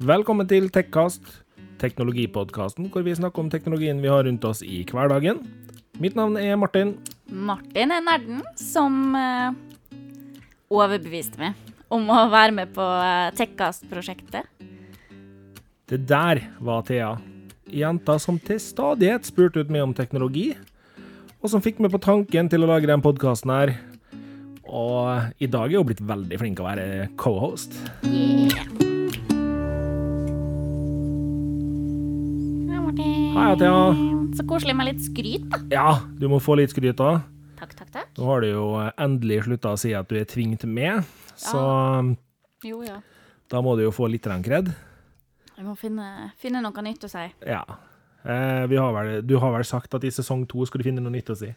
Velkommen til Tekkast, teknologipodkasten hvor vi snakker om teknologien vi har rundt oss i hverdagen. Mitt navn er Martin. Martin er nerden som eh, overbeviste meg om å være med på uh, Tekkast-prosjektet. Det der var Thea. Jenta som til stadighet spurte ut meg om teknologi, og som fikk meg på tanken til å lage den podkasten her. Og i dag er hun blitt veldig flink til å være co-host. Yeah. Hei, Thea. Så koselig med litt skryt, da. Ja, du må få litt skryt da. Takk, takk, takk. Nå har du jo endelig slutta å si at du er tvingt med, så Jo, ja. da må du jo få litt kred. Jeg må finne, finne noe nytt å si. Ja. Eh, vi har vel, du har vel sagt at i sesong to skal du finne noe nytt å si?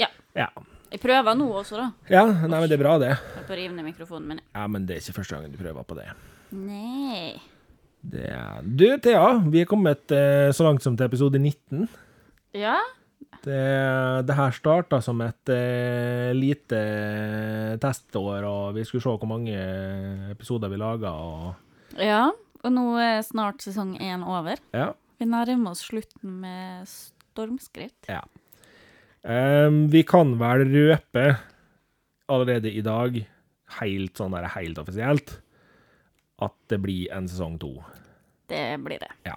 Ja. Ja, Jeg prøver nå også, da. ja nei, men det er bra, det. Jeg får rive ned mikrofonen min. Ja, men det er ikke første gangen du prøver på det. Nei. Er... Du, Thea, vi er kommet eh, så langt som til episode 19. Ja? Det, det her starta som et eh, lite testår, og vi skulle se hvor mange episoder vi laga, og Ja. Og nå er snart sesong én over. ja. Vi nærmer oss slutten med stormskritt. Ja. Um, vi kan vel røpe allerede i dag, helt sånn der, helt offisielt, at det blir en sesong to. Det blir det. Ja.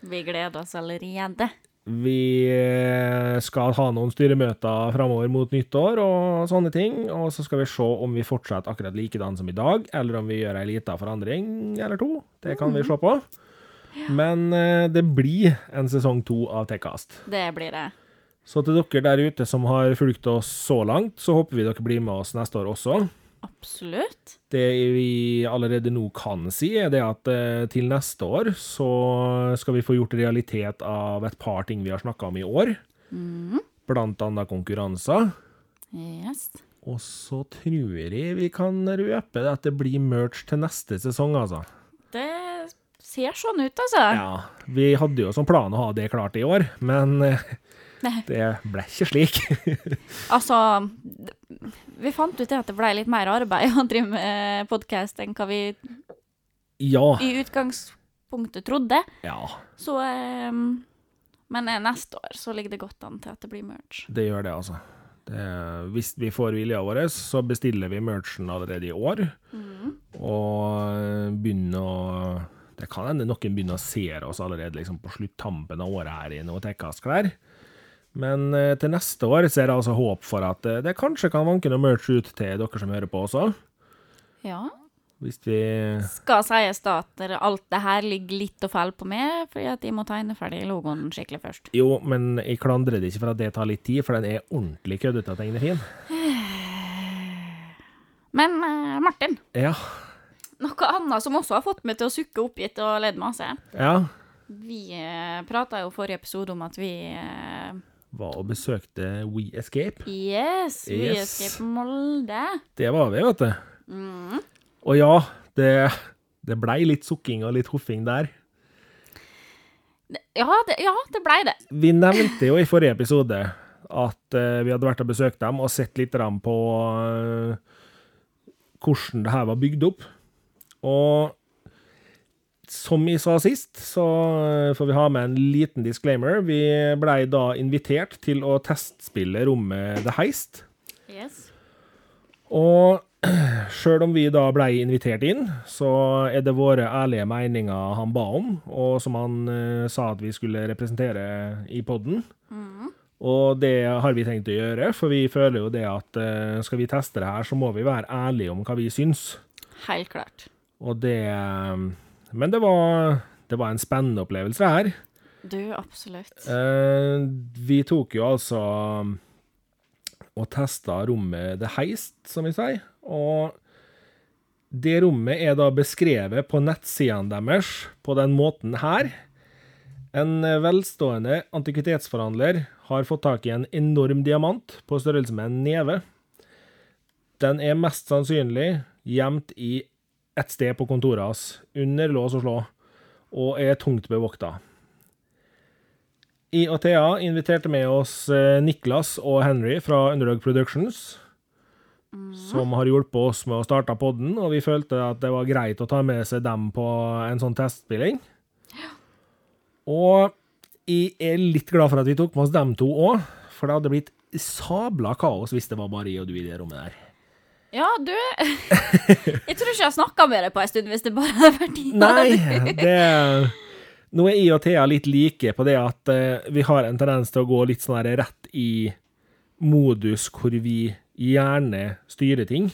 Vi gleder oss allerede. Vi eh, skal ha noen styremøter framover mot nyttår og sånne ting, og så skal vi se om vi fortsetter akkurat likedan som i dag, eller om vi gjør ei lita forandring eller to. Det kan vi se på. Men eh, det blir en sesong to av Tekkast. Det blir det. Så til dere der ute som har fulgt oss så langt, så håper vi dere blir med oss neste år også. Absolutt. Det vi allerede nå kan si, er det at eh, til neste år så skal vi få gjort realitet av et par ting vi har snakka om i år. Blant annet konkurranser. Yes. Og så tror jeg vi kan røpe at det blir merch til neste sesong, altså. Det ser sånn ut, altså. Ja, vi hadde jo som plan å ha det klart i år, men eh, Nei. det ble ikke slik. Altså Vi fant ut at det ble litt mer arbeid å drive med podkast enn hva vi ja. i utgangspunktet trodde. Ja, Så um, Men eh, neste år så ligger det godt an til at det blir merch. det gjør det, altså. Det, hvis vi får vilja vår, så bestiller vi merchen allerede i år. Og begynner å Det kan hende noen begynner å se oss allerede liksom på sluttampen av året her i noe Tekkas-klær. Men eh, til neste år så er det altså håp for at eh, det kanskje kan vanke noe merch ut til dere som hører på også. Ja. Hvis vi Skal sies da at alt det her ligger litt og faller på meg, fordi at jeg må tegne ferdig logoen skikkelig først. Jo, men jeg klandrer det ikke for at det tar litt tid, for den er ordentlig køddete å tegne fin. Men eh, Martin, Ja. noe annet som også har fått meg til å sukke oppgitt og ledd masse. Ja. Vi prata jo forrige episode om at vi Var og besøkte We Escape. Yes, We Yes. Escape Molde. Det var vi, vet du. Og ja, det, det blei litt sukking og litt hoffing der. Ja, det, ja, det blei det. Vi nevnte jo i forrige episode at uh, vi hadde vært og besøkt dem og sett litt på uh, hvordan det her var bygd opp. Og som vi sa sist, så eh, får vi ha med en liten disclaimer. Vi blei da invitert til å testspille rommet The Heist. Yes. Og sjøl om vi da blei invitert inn, så er det våre ærlige meninger han ba om, og som han uh, sa at vi skulle representere i podden. Og det har vi tenkt å gjøre, for vi føler jo det at uh, skal vi teste det her, så må vi være ærlige om hva vi syns. Helt klart. Og det eh, Men det var, det var en spennende opplevelse, det her. Du, absolutt. Eh, vi tok jo altså og testa rommet The Heist, som vi sier. Og det rommet er da beskrevet på nettsidene deres på den måten her. En velstående antikvitetsforhandler har fått tak i en enorm diamant på størrelse med en neve. Den er mest sannsynlig gjemt i et sted på kontoret hans, under lås og slå, og er tungt bevokta. I og Thea inviterte med oss eh, Niklas og Henry fra Underdog Productions, som har hjulpet oss med å starte podden, og vi følte at det var greit å ta med seg dem på en sånn testspilling. Og jeg er litt glad for at vi tok med oss dem to òg, for det hadde blitt sabla kaos hvis det var bare jeg og du i det rommet der. Ja, du Jeg tror ikke jeg har snakka med deg på en stund hvis det bare hadde vært dine. Nei, det Nå er jeg og Thea litt like på det at eh, vi har en tendens til å gå litt sånn rett i modus hvor vi gjerne styrer ting.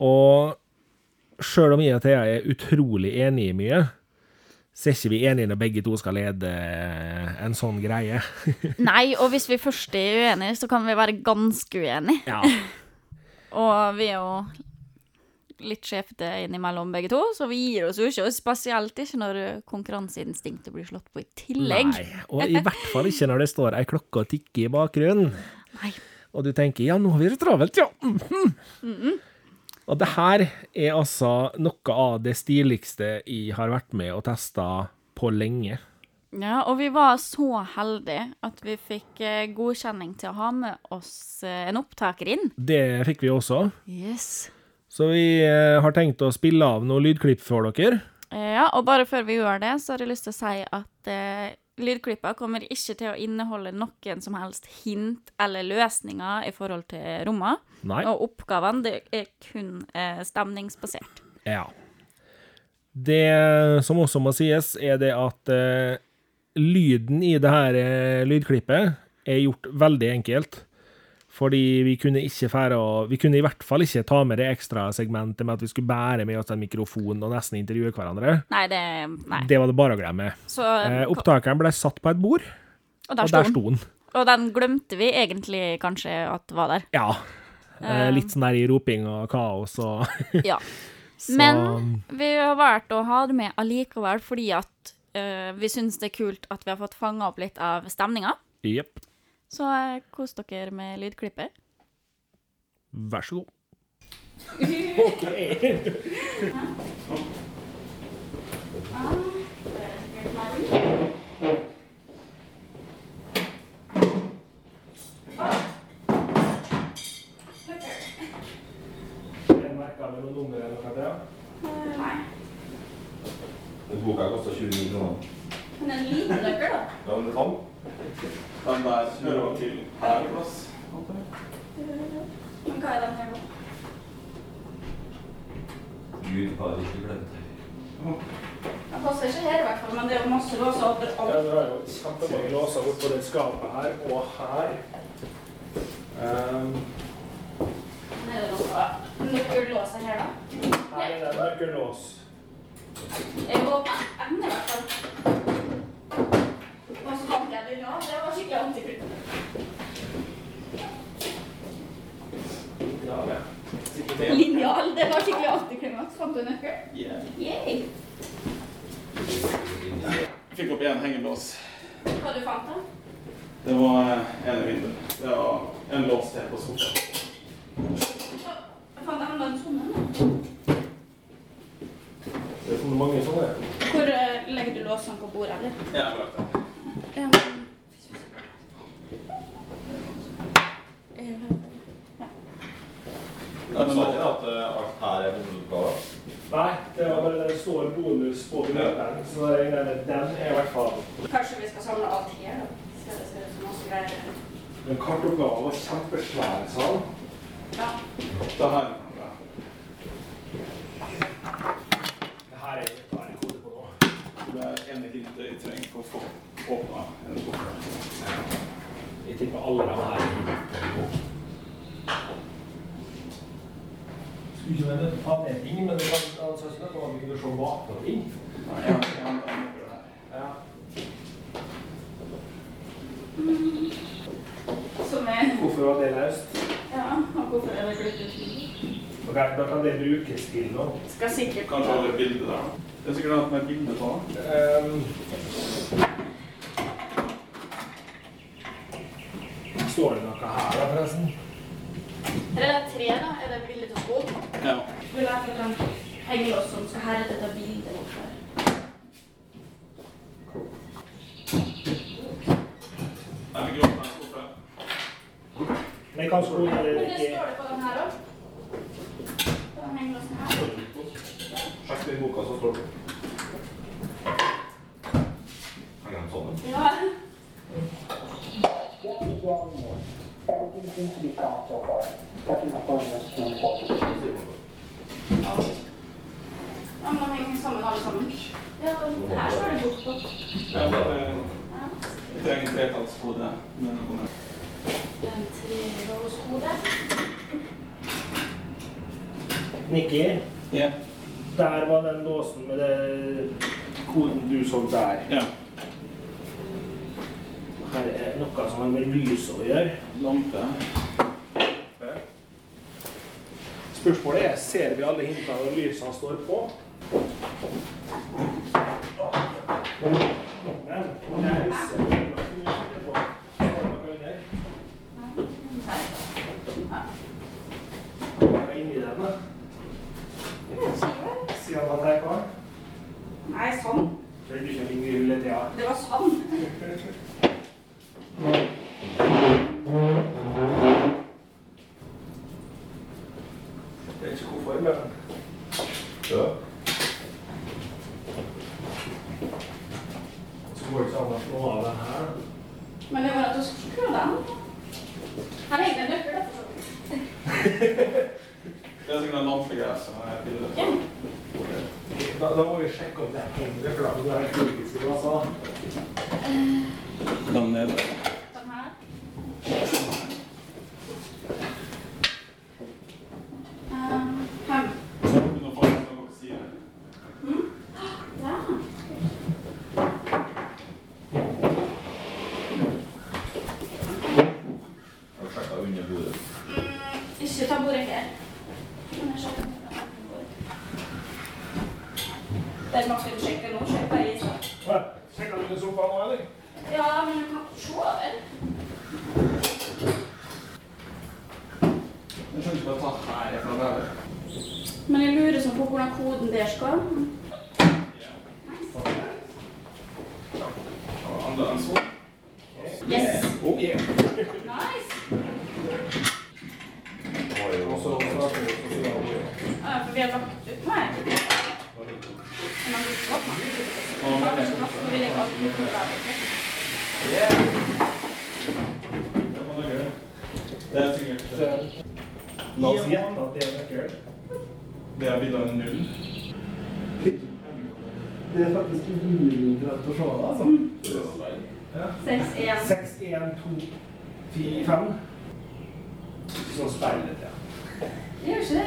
Og sjøl om jeg og Thea er utrolig enige i mye, så er ikke vi enige når begge to skal lede en sånn greie. Nei, og hvis vi først er uenige, så kan vi være ganske uenige. Ja. Og vi er jo litt sjefete innimellom begge to, så vi gir oss jo ikke. Og spesielt ikke når konkurranseinstinktet blir slått på i tillegg. Nei, og i hvert fall ikke når det står ei klokke og tikker i bakgrunnen. Nei. Og du tenker ja, nå har vi det travelt, ja. Mhm. Og det her er altså noe av det stiligste jeg har vært med og testa på lenge. Ja, og vi var så heldige at vi fikk eh, godkjenning til å ha med oss eh, en opptaker inn. Det fikk vi også. Yes. Så vi eh, har tenkt å spille av noen lydklipp for dere. Ja, og bare før vi gjør det, så har jeg lyst til å si at eh, lydklippa kommer ikke til å inneholde noen som helst hint eller løsninger i forhold til rommene. Nei. Og oppgavene det er kun eh, stemningsbasert. Ja. Det som også må sies, er det at eh, lyden i det her eh, lydklippet er gjort veldig enkelt. Fordi vi kunne ikke fære å Vi kunne i hvert fall ikke ta med det ekstra segmentet med at vi skulle bære med oss en mikrofon og nesten intervjue hverandre. Nei, det Nei. Det var det bare å glemme. Så, Eh, opptakeren ble satt på et bord, og og der der sto den. sto den. Og den glemte vi egentlig kanskje at var der. Ja. Eh, litt sånn der i roping og kaos og Ja. så, Men vi har valgt å ha det med allikevel fordi at eh, vi syns det er kult at vi har fått fanga opp litt av stemninga. Yep. Så uh, kos dere med lydklippet. Vær så god. Den boka koster 29 kroner. Men en liten nøkkel, da. Ja, men det kan. Den der hører til her plass. Men hva er den her, da? Gud, har jeg ikke glemt det. Den passer ikke her, i hvert fall, men det er jo masse låser Ja, overalt. det er jo bortpå det skapet her og her. Men det eller ikke står det på den her òg. her. Sjekk den boka, så står det. Henger den sånn? Ja. Ja, men de henger sammen alle sammen. Ja, her står det bok på. Ja, det- trenger tretallskode. men det kommer. Den trelåskode. Ja. der var den låsen med det koden du så der. Yeah. Her er noe som har med lys å gjøre. Lampe. Spørsmålet er, ser vi alle hintene når lysene står på? Men jeg husker på. Hva er inni den, da? Siden man tar på. Nei, sånn. Det er ikke noe hullet, ja. Det var sånn. Det er ikke hvorfor, men Ja. så går det ikke an å slå av den her. Men det var at du skru den. Her henger det nøkkel, da. for så vidt. Det er sikkert en lampegreie som er bildet Ja. Da, da må vi sjekke om det henger nøkler på den kritiske plasser. Den nede. Den her. Um, her. Nå får jeg noe å si. Ja. Har du sjekket under bordet? Mm, ikke ta bordet her. Men jeg sjekker bordet. Den må ikke du sjekke nå. Sjekk bare i seg. Sjekker du under sofaen nå, eller? Ja, men du kan se over. Jeg skjønner ikke hva ta herfra der. Men jeg lurer sånn på hvordan koden der skal. Yes. Oh, yeah. Nice. Det. Ja, for vi har lagt ut her. Men man. Og Ja, med det det. er så godt, så vil jeg ikke alltid bruke det der. Det var noe gøy. Det er sikkert La oss gjette at det er nøkkel. Det er bildet av en null. Det er faktisk umulig å se det, altså. Seks, en. 6, 1, 2, 4, 5. Så speilet, ja. Det gjør ikke det.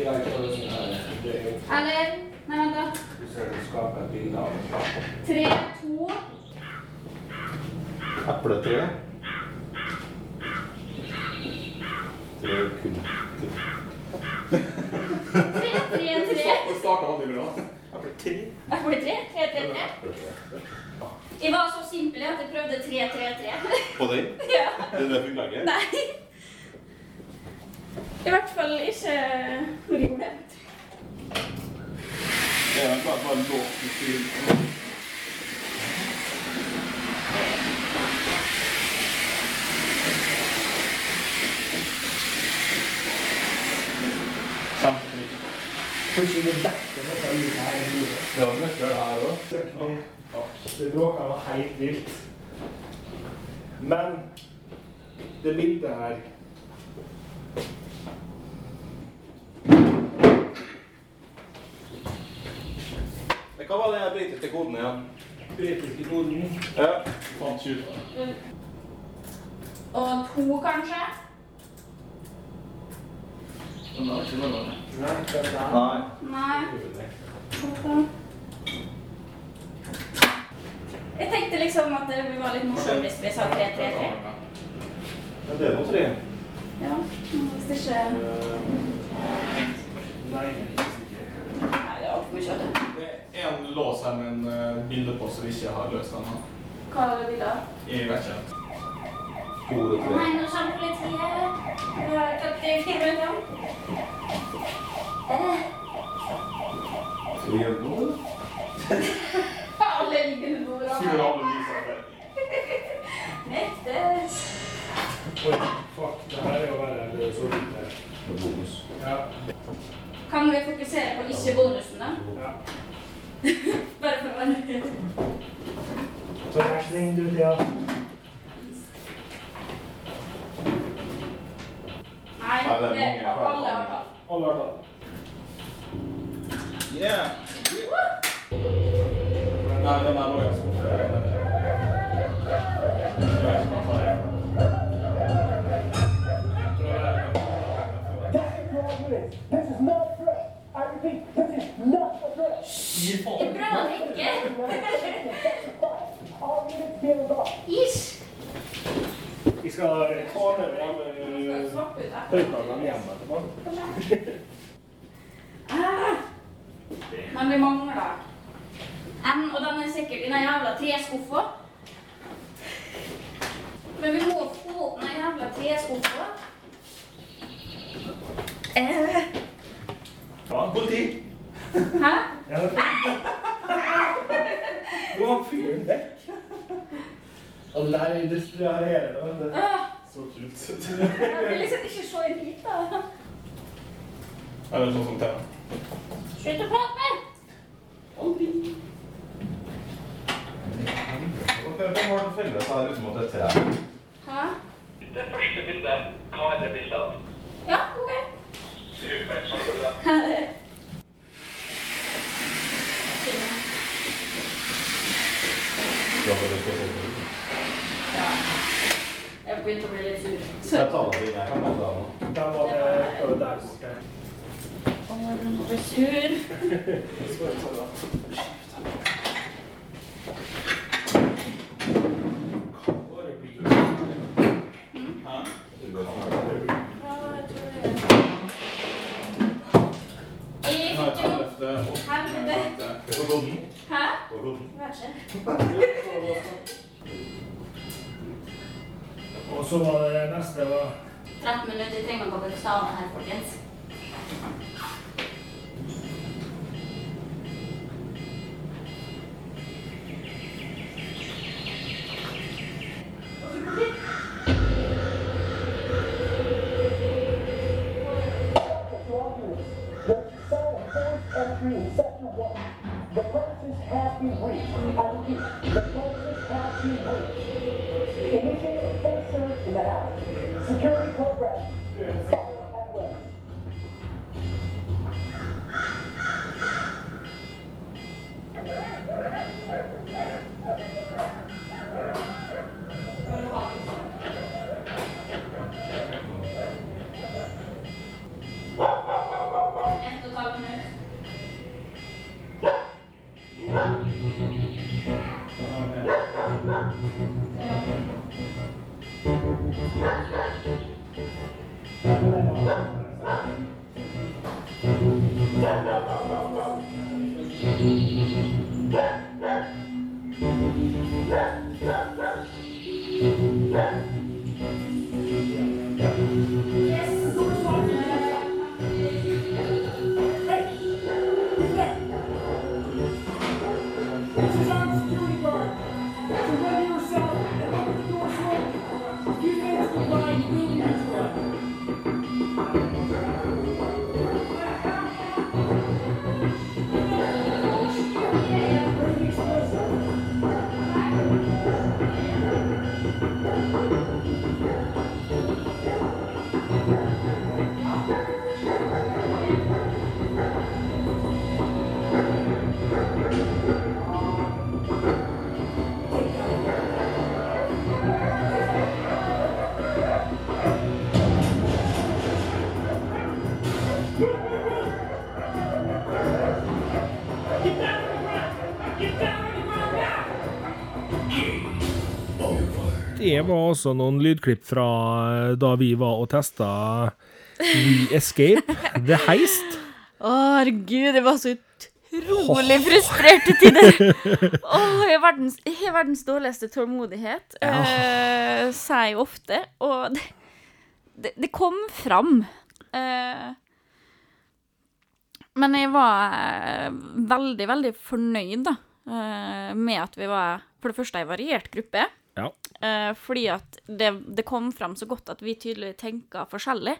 Et sånn her. Er Eller Nei, vent, da. du ser du skaper et bilde av det. Tre, to Epletre. Tre kun. Tre, tre, tre. Det bra. Jeg ble tre. Jeg får tre. Tre, tre, tre. Jeg var så simpel at jeg prøvde tre, tre, tre. På den? Ja. Det er det hun lager? Nei. I hvert fall ikke når jeg gjorde det. Det er bare, bare låst i Kanskje det dekker noe i her i bordet. Det var nøkkel her òg. Det bråka noe helt vilt. Men det bildet her Hva var den britiske koden igjen? britiske koden Ja. Fant 20. Og to, kanskje? Den er ikke noe. Nei. Nei. Jeg tenkte liksom at det ville være litt morsomt hvis vi sa tre, tre, tre. Men det er nå tre. Ja, hvis ikke Nei, Nei, det var mye av det. Det er en lås her med en eh, bilde på som vi ikke har løst ennå. Hva er det bildet? Jeg vet ikke. Kode tre. Ligger det nå, eller? Alle ligger på bordet. Nektes. Oi, fuck. Det her er jo verre så vidt. Bonus. Kan vi fokusere på ikke-bonusen, da? Ja. så var det neste var 13 minutter trenger man på Pakistan her, folkens. det var også noen lydklipp fra eh, da vi var og testa The Escape, The Heist. Å, herregud, det var så utrolig oh. frustrert til tider. Oh, jeg har verdens, verdens, dårligste tålmodighet, ja. eh, sier jeg ofte. Og det, det, det kom fram. Eh, men jeg var eh, veldig, veldig fornøyd, da, eh, med at vi var For det første en variert gruppe. Ja. Eh, fordi at det, det kom fram så godt at vi tydelig tenker forskjellig.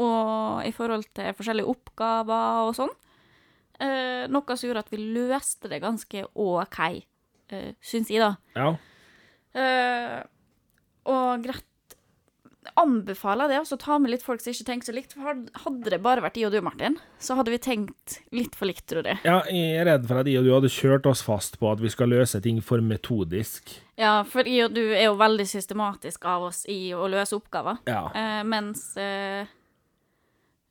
Og i forhold til forskjellige oppgaver og sånn. Eh, noe som gjorde at vi løste det ganske OK, eh, syns jeg, da. Ja. Eh, og greit Anbefaler det, å ta med litt folk som ikke tenker så likt. For hadde det bare vært i og du, Martin, så hadde vi tenkt litt for likt, tror jeg. ja, jeg er redd for at i og du hadde kjørt oss fast på at vi skal løse ting for metodisk. Ja, for i og du er jo veldig systematisk av oss i å løse oppgaver. Ja. Eh, mens eh,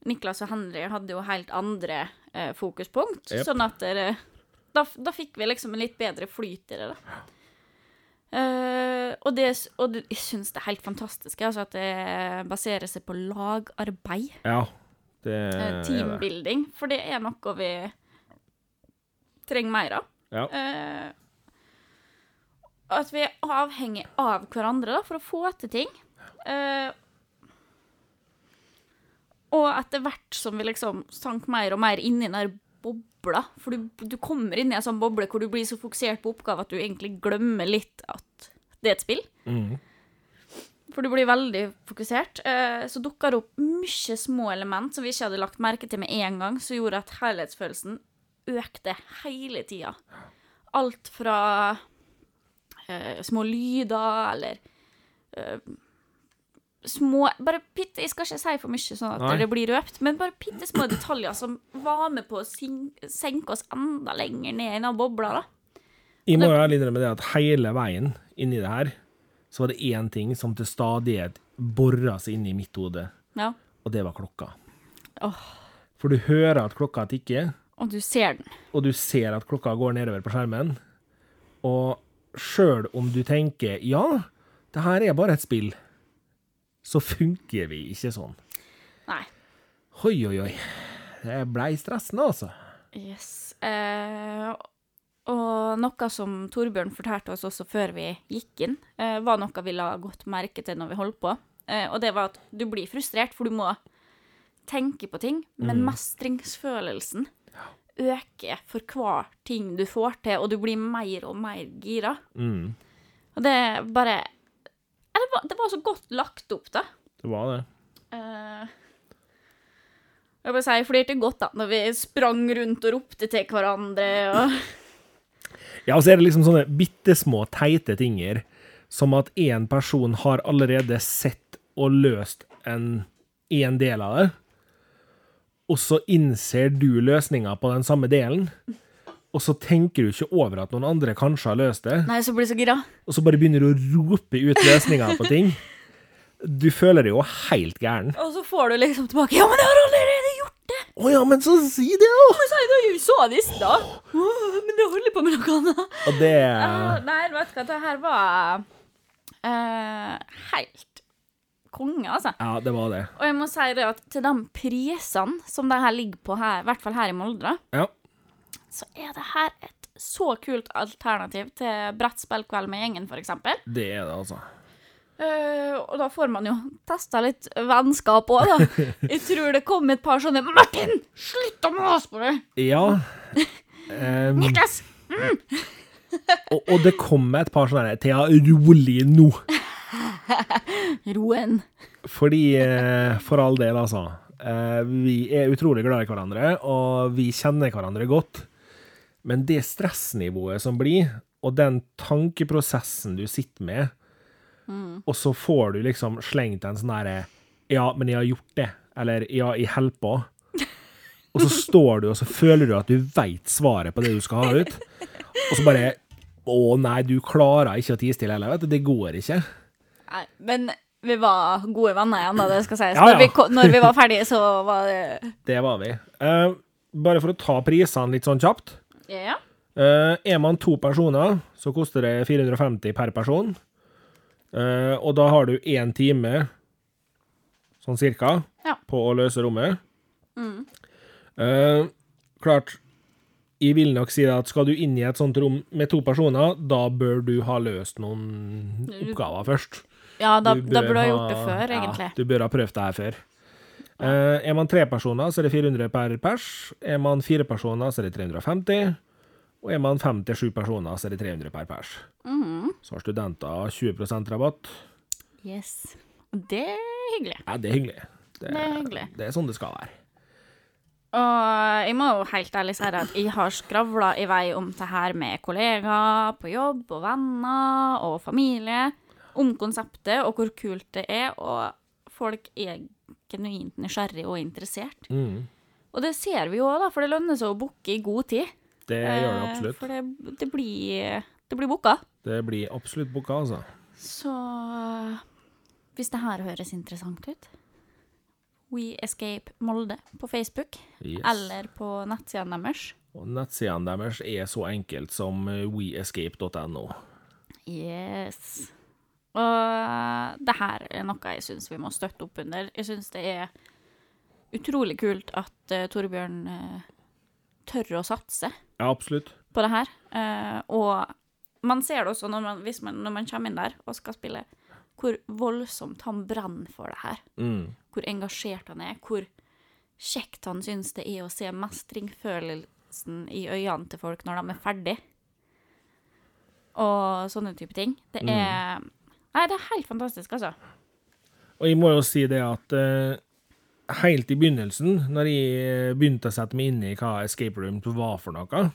Niklas og Henry hadde jo helt andre eh, fokuspunkt. yep. Sånn at da, da fikk vi liksom en litt bedre flyt i det, da. Eh, og det, og jeg syns det er helt fantastisk altså, at det baserer seg på lagarbeid. Ja. Det er teambuilding. For det er noe vi trenger mer av. Ja. Uh, at vi er avhengig av hverandre da, for å få til ting. Og etter hvert som vi liksom sank mer og mer inn i den bobla For du, du kommer inn i en sånn boble hvor du blir så fokusert på oppgaven at du egentlig glemmer litt at det er et spill. Mm. For du blir veldig fokusert. Eh, så dukker det opp mye små element som vi ikke hadde lagt merke til med en gang, som gjorde at helhetsfølelsen økte hele tida. Alt fra eh, små lyder eller eh, små Bare bitte Jeg skal ikke si for mye sånn at Nei. det blir røpt, men bare bitte små detaljer som var med på å senke oss enda lenger ned i den bobla, da. Jeg må jo ærlig innrømme det at hele veien inni det her, så var det én ting som til stadighet bora seg inn i mitt hode, Ja. og det var klokka. Oh. For du hører at klokka tikker, Og du ser den. og du ser at klokka går nedover på skjermen, og sjøl om du tenker ja, det her er bare et spill, så funker vi ikke sånn. Nei. Oi, oi, oi. Det blei stressende, altså. Yes. Eh, og noe som Torbjørn fortalte oss også før vi gikk inn, eh, var noe vi la godt merke til når vi holdt på. Eh, og det var at du blir frustrert, for du må tenke på ting, men mestringsfølelsen øker for hver ting du får til, og du blir mer og mer gira. Mm, Og det er bare det, var, det var så godt lagt opp, da. det var det. Uh, jeg vil si, jeg flirte godt da, når vi sprang rundt og ropte til hverandre. Og... Ja, og så er det liksom sånne bittesmå, teite tinger, som at én person har allerede sett og løst en, en del av det, og så innser du løsninga på den samme delen, og så tenker du ikke over at noen andre kanskje har løst det, Nei, så blir jeg så gira. og så bare begynner du å rope ut løsninga på ting. Du føler deg jo helt gæren. Og så får du liksom tilbake Ja, men jeg har allerede gjort det! Å ja, men så si det, da! Men så er det jo så det i stad. Men det holder på med noe annet. Og det uh, nei, vet du hva, det her var uh, helt konge, altså. Ja, det var det. Og jeg må si det at til de prisene som det her ligger på her, i hvert fall her i Molde, Ja. Så er det her et så kult alternativ til brettspillkveld med gjengen, eksempel. Det er det, altså. Uh, og da får man jo testa litt vennskap òg, da. Jeg tror det kom et par sånne 'Martin, slutt å mase på meg!' Ja. Um, Niklas! og, og det kom et par sånne Thea, rolig nå. Roen. Fordi, eh, for all del, altså. Eh, vi er utrolig glad i hverandre, og vi kjenner hverandre godt. Men det stressnivået som blir, og den tankeprosessen du sitter med, og så får du liksom slengt en sånn herre Ja, men jeg har gjort det. Eller ja, jeg holder på. Og så står du, og så føler du at du veit svaret på det du skal ha ut. Og så bare Å nei, du klarer ikke å tie stille heller, vet du. Det går ikke. Nei, men vi var gode venner igjen, da, det skal sies. Ja, ja. Når, vi, når vi var ferdige, så var det Det var vi. Uh, bare for å ta prisene litt sånn kjapt. Ja. Uh, er man to personer, så koster det 450 per person. Uh, og da har du én time, sånn cirka, Ja. på å løse rommet. Eh, klart, jeg vil nok si at skal du inn i et sånt rom med to personer, da bør du ha løst noen oppgaver først. Ja, da, Du da burde du ha- gjort det før, egentlig. Ja, du bør ha prøvd det her før. Eh, er man tre personer, så er det 400 per pers. Er man fire personer, så er det 350. Og er man fem til sju personer, så er det 300 per pers. Så har studenter 20% rabatt. Yes. Det er hyggelig. Ja, det er hyggelig. Det er hyggelig. Det er sånn det skal være. Og jeg må jo helt ærlig si at jeg har skravla i vei om det her med kollegaer på jobb og venner og familie. Om konseptet og hvor kult det er, og folk er genuint nysgjerrig og interessert. Mm. Og det ser vi jo òg, for det lønner seg å booke i god tid. Det gjør det Eh, absolutt. For det, det blir det blir booka. Det blir absolutt booka, altså. Så hvis det her høres interessant ut We Escape Molde på Facebook Yes. eller på nettsidene deres. Og nettsidene deres er så enkelt som eh, weescape.no. Yes. Og det her er noe jeg syns vi må støtte opp under. Jeg syns det er utrolig kult at uh, Torbjørn uh, tør å satse Ja, absolutt. på det her. Uh, og man ser det også når man, man, når man kommer inn der og skal spille, hvor voldsomt han brenner for det her. Mm. Hvor engasjert han er, hvor kjekt han syns det er å se mestringfølelsen i øynene til folk når de er ferdig. Og sånne type ting. Det er Nei, det er helt fantastisk, altså. Og jeg må jo si det at uh, helt i begynnelsen, når jeg begynte å sette meg inn i hva escape room var for noe,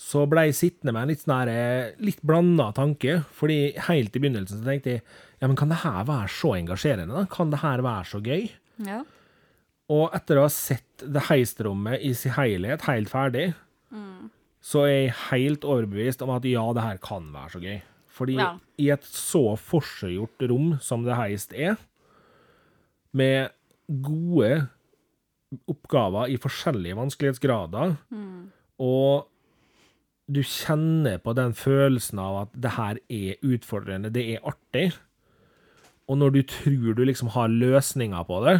så ble jeg sittende med en litt sånn eh, litt blanda tanke. Fordi helt i begynnelsen så tenkte jeg ja, men kan det her være så engasjerende? da? Kan det her være så gøy? Ja. Og etter å ha sett det heistrommet i sin helhet, helt ferdig, så er jeg helt overbevist om at ja, det her kan være så gøy. Fordi Ja. i et så forseggjort rom som det heist er, med gode oppgaver i forskjellige vanskelighetsgrader, og du kjenner på den følelsen av at det her er utfordrende, det er artig, og når du tror du liksom har løsninger på det,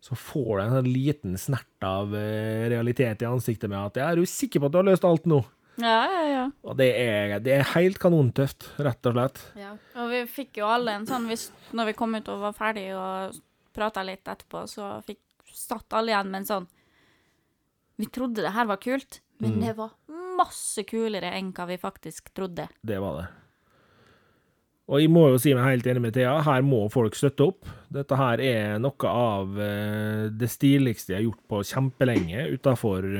så får du en sånn liten snert av eh, realitet i ansiktet med at ja, er du sikker på at du har løst alt nå? Ja, ja, ja. Og det er, det er helt kanontøft, rett og slett. ja. Og vi fikk jo alle en sånn hvis, Når vi kom ut og var ferdig og prata litt etterpå, så fikk, satt alle igjen med en sånn Vi trodde det her var kult, men det var masse kulere enn hva vi faktisk trodde. Det var det. Og jeg må jo si meg helt enig med Thea, her må folk støtte opp. Dette her er noe av eh, det stiligste jeg har gjort på kjempelenge, utafor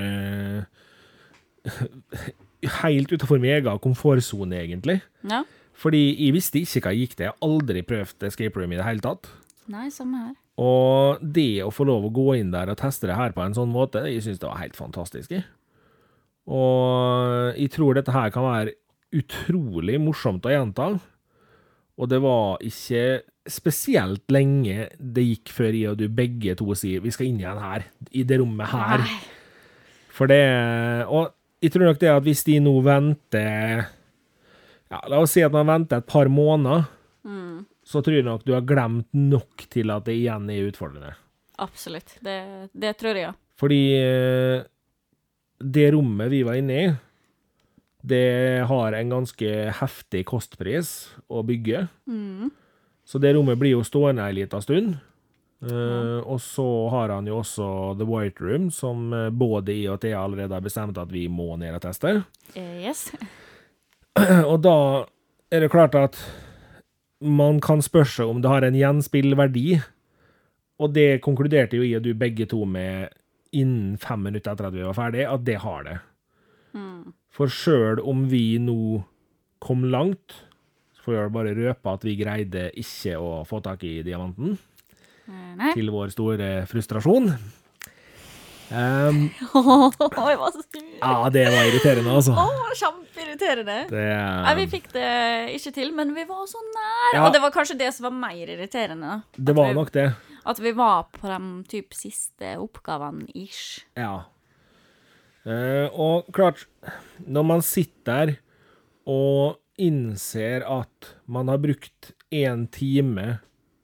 Helt utafor min egen komfortsone, egentlig. Ja. Fordi jeg visste ikke hva jeg gikk til. Jeg har aldri prøvd escape room i det hele tatt. Nei, samme her. Og det å få lov å gå inn der og teste det her på en sånn måte, jeg syns det var helt fantastisk. jeg. Og jeg tror dette her kan være utrolig morsomt å gjenta. Og det var ikke spesielt lenge det gikk før jeg og du begge to sier vi skal inn igjen her, i det rommet her. Nei. For det Og jeg tror nok det at hvis de nå venter Ja, la oss si at man venter et par måneder, så tror jeg nok du har glemt nok til at det igjen er utfordrende. Absolutt. Det, det tror jeg, ja. Fordi eh, det rommet vi var inne i, det har en ganske heftig kostpris å bygge. Så det rommet blir jo stående ei lita stund. Eh, og så har han jo også The White Room, som eh, både I og til allerede har bestemt at vi må ned og teste. Uh, Yes. Og da er det klart at man kan spørre seg om det har en gjenspillverdi, og det konkluderte jo I og du begge to med innen fem minutter etter at vi var ferdig, at det har det. For sjøl om vi nå kom langt, så får jeg bare røpe at vi greide ikke å få tak i diamanten, Nei. til vår store frustrasjon. Um, jeg var så sur. ja, det var irriterende, altså. Oh, kjempeirriterende. Det, Nei, vi fikk det ikke til, men vi var så nær. Ja. Og det var kanskje det som var mer irriterende. det var vi- nok det. At vi var på de typ siste oppgavene ish. Ja. Uh, og klart, når man sitter og innser at man har brukt én time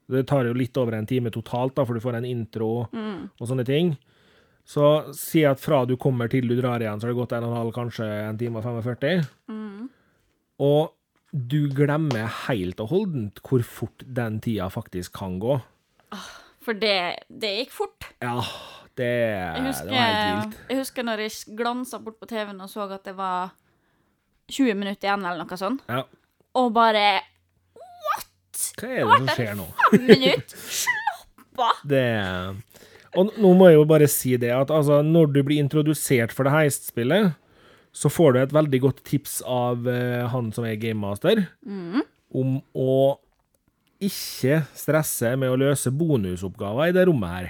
Det tar jo litt over en time totalt, da, for du får en intro og sånne ting. Så si at fra du kommer til du drar igjen, så har det gått en og en halv, kanskje en time og 45. Og du glemmer helt og holdent hvor fort den tida faktisk kan gå. For det, det gikk fort. Ja, Det, husker, det var helt vilt. jeg husker når jeg glansa bort på TV-en og så at det var 20 minutter igjen, eller noe sånt, Ja. og bare Hva er det som skjer nå? Fem minutter! Slapp av! Det Og nå må jeg jo bare si det at altså, når du blir introdusert for det heistspillet, så får du et veldig godt tips av uh, han som er gamemaster, om å ikke stresse med å løse bonusoppgaver i det rommet her.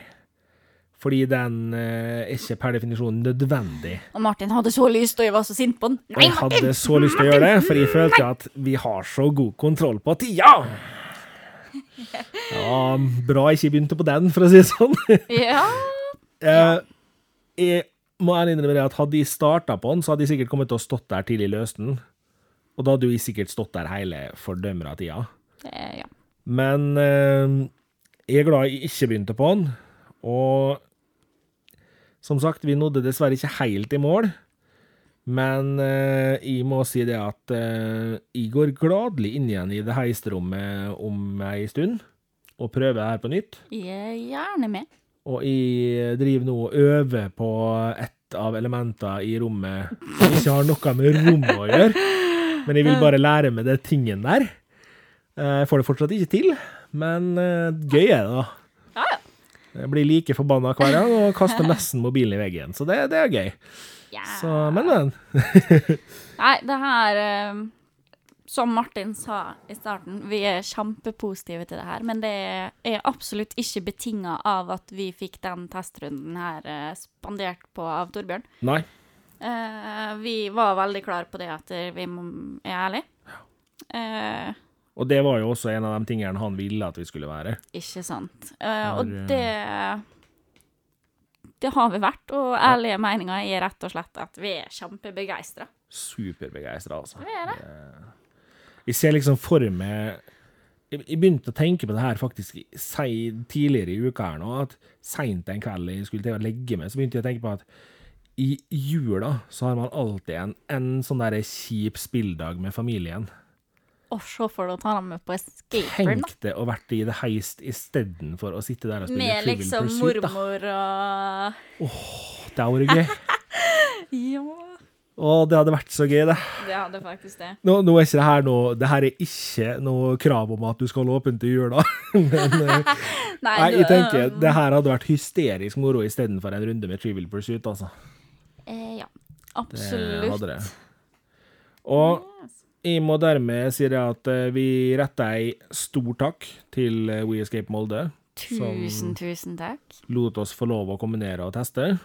Fordi den eh, er ikke per definisjon nødvendig. Og Martin hadde så lyst, og jeg var så sint på. Og Nei, jeg hadde så lyst til å gjøre det, for jeg følte at vi har så god kontroll på tida. Ja, bra jeg ikke begynte på den, for å si det sånn. Ja, Eh, jeg må ærlig innrømme at hadde jeg starta på den, så hadde jeg sikkert kommet til å stått der tidlig i løsten. Og da hadde jeg sikkert stått der hele fordømmer av tida. det, ja. Men eh, jeg er glad jeg ikke begynte på den. Og som sagt, vi nådde dessverre ikke helt i mål. Men eh, jeg må si det at eh, jeg går gladelig inn igjen i det heistrommet om ei stund. Og prøver det her på nytt. Jeg er gjerne med. Og jeg driver nå og øver på ett av elementene i rommet som ikke har noe med rommet å gjøre. Men jeg vil bare lære meg det tingen der. Eh, Jeg får det fortsatt ikke til, men eh, gøy er det, da. Ja, ja. Jeg blir like forbanna hver gang og kaster nesten mobilen i veggen, så det, det er gøy. Ja. Så, men, men. Nei, det her eh, Som Martin sa i starten, vi er kjempepositive til det her. Men det er absolutt ikke betinga av at vi fikk den testrunden her eh, spandert på av Torbjørn. Nei. Eh, vi var veldig klare på det at eh, vi må, er ærlige. Uh, Og det var jo også en av de tingene han ville at vi skulle være. ikke sant. Uh, og det Det har vi vært, og ærlige meninger er rett og slett at vi er kjempebegeistra. Superbegeistra, altså. Vi er det. Jeg ser liksom for meg Jeg begynte å tenke på det her faktisk tidligere i uka her nå, at seint en kveld jeg skulle til å legge meg, så begynte jeg å tenke på at i jula så har man alltid en, en sånn der kjip spilldag med familien. Og se for deg å ta dem med på escape room, da. Tenk det å vært i The Heist istedenfor å sitte der og spille Med Trivial liksom Pursuit. da. mormor og Det hadde vært gøy. Ja, Å, det hadde vært så gøy, det. det hadde faktisk det. Nå, nå er ikke det her noe Det her er ikke noe krav om at du skal holde åpent i jula. Men eh, Nei, Nei, jeg tenker um, det her hadde vært hysterisk moro istedenfor en runde med Trivial Pursuit, altså. eh, Ja, Det absolutt. hadde det. Og Yes. Jeg må dermed si det at eh, vi retter ei stor takk til eh, We Escape Molde, Tusen, tusen takk. lot oss få lov å kombinere og teste.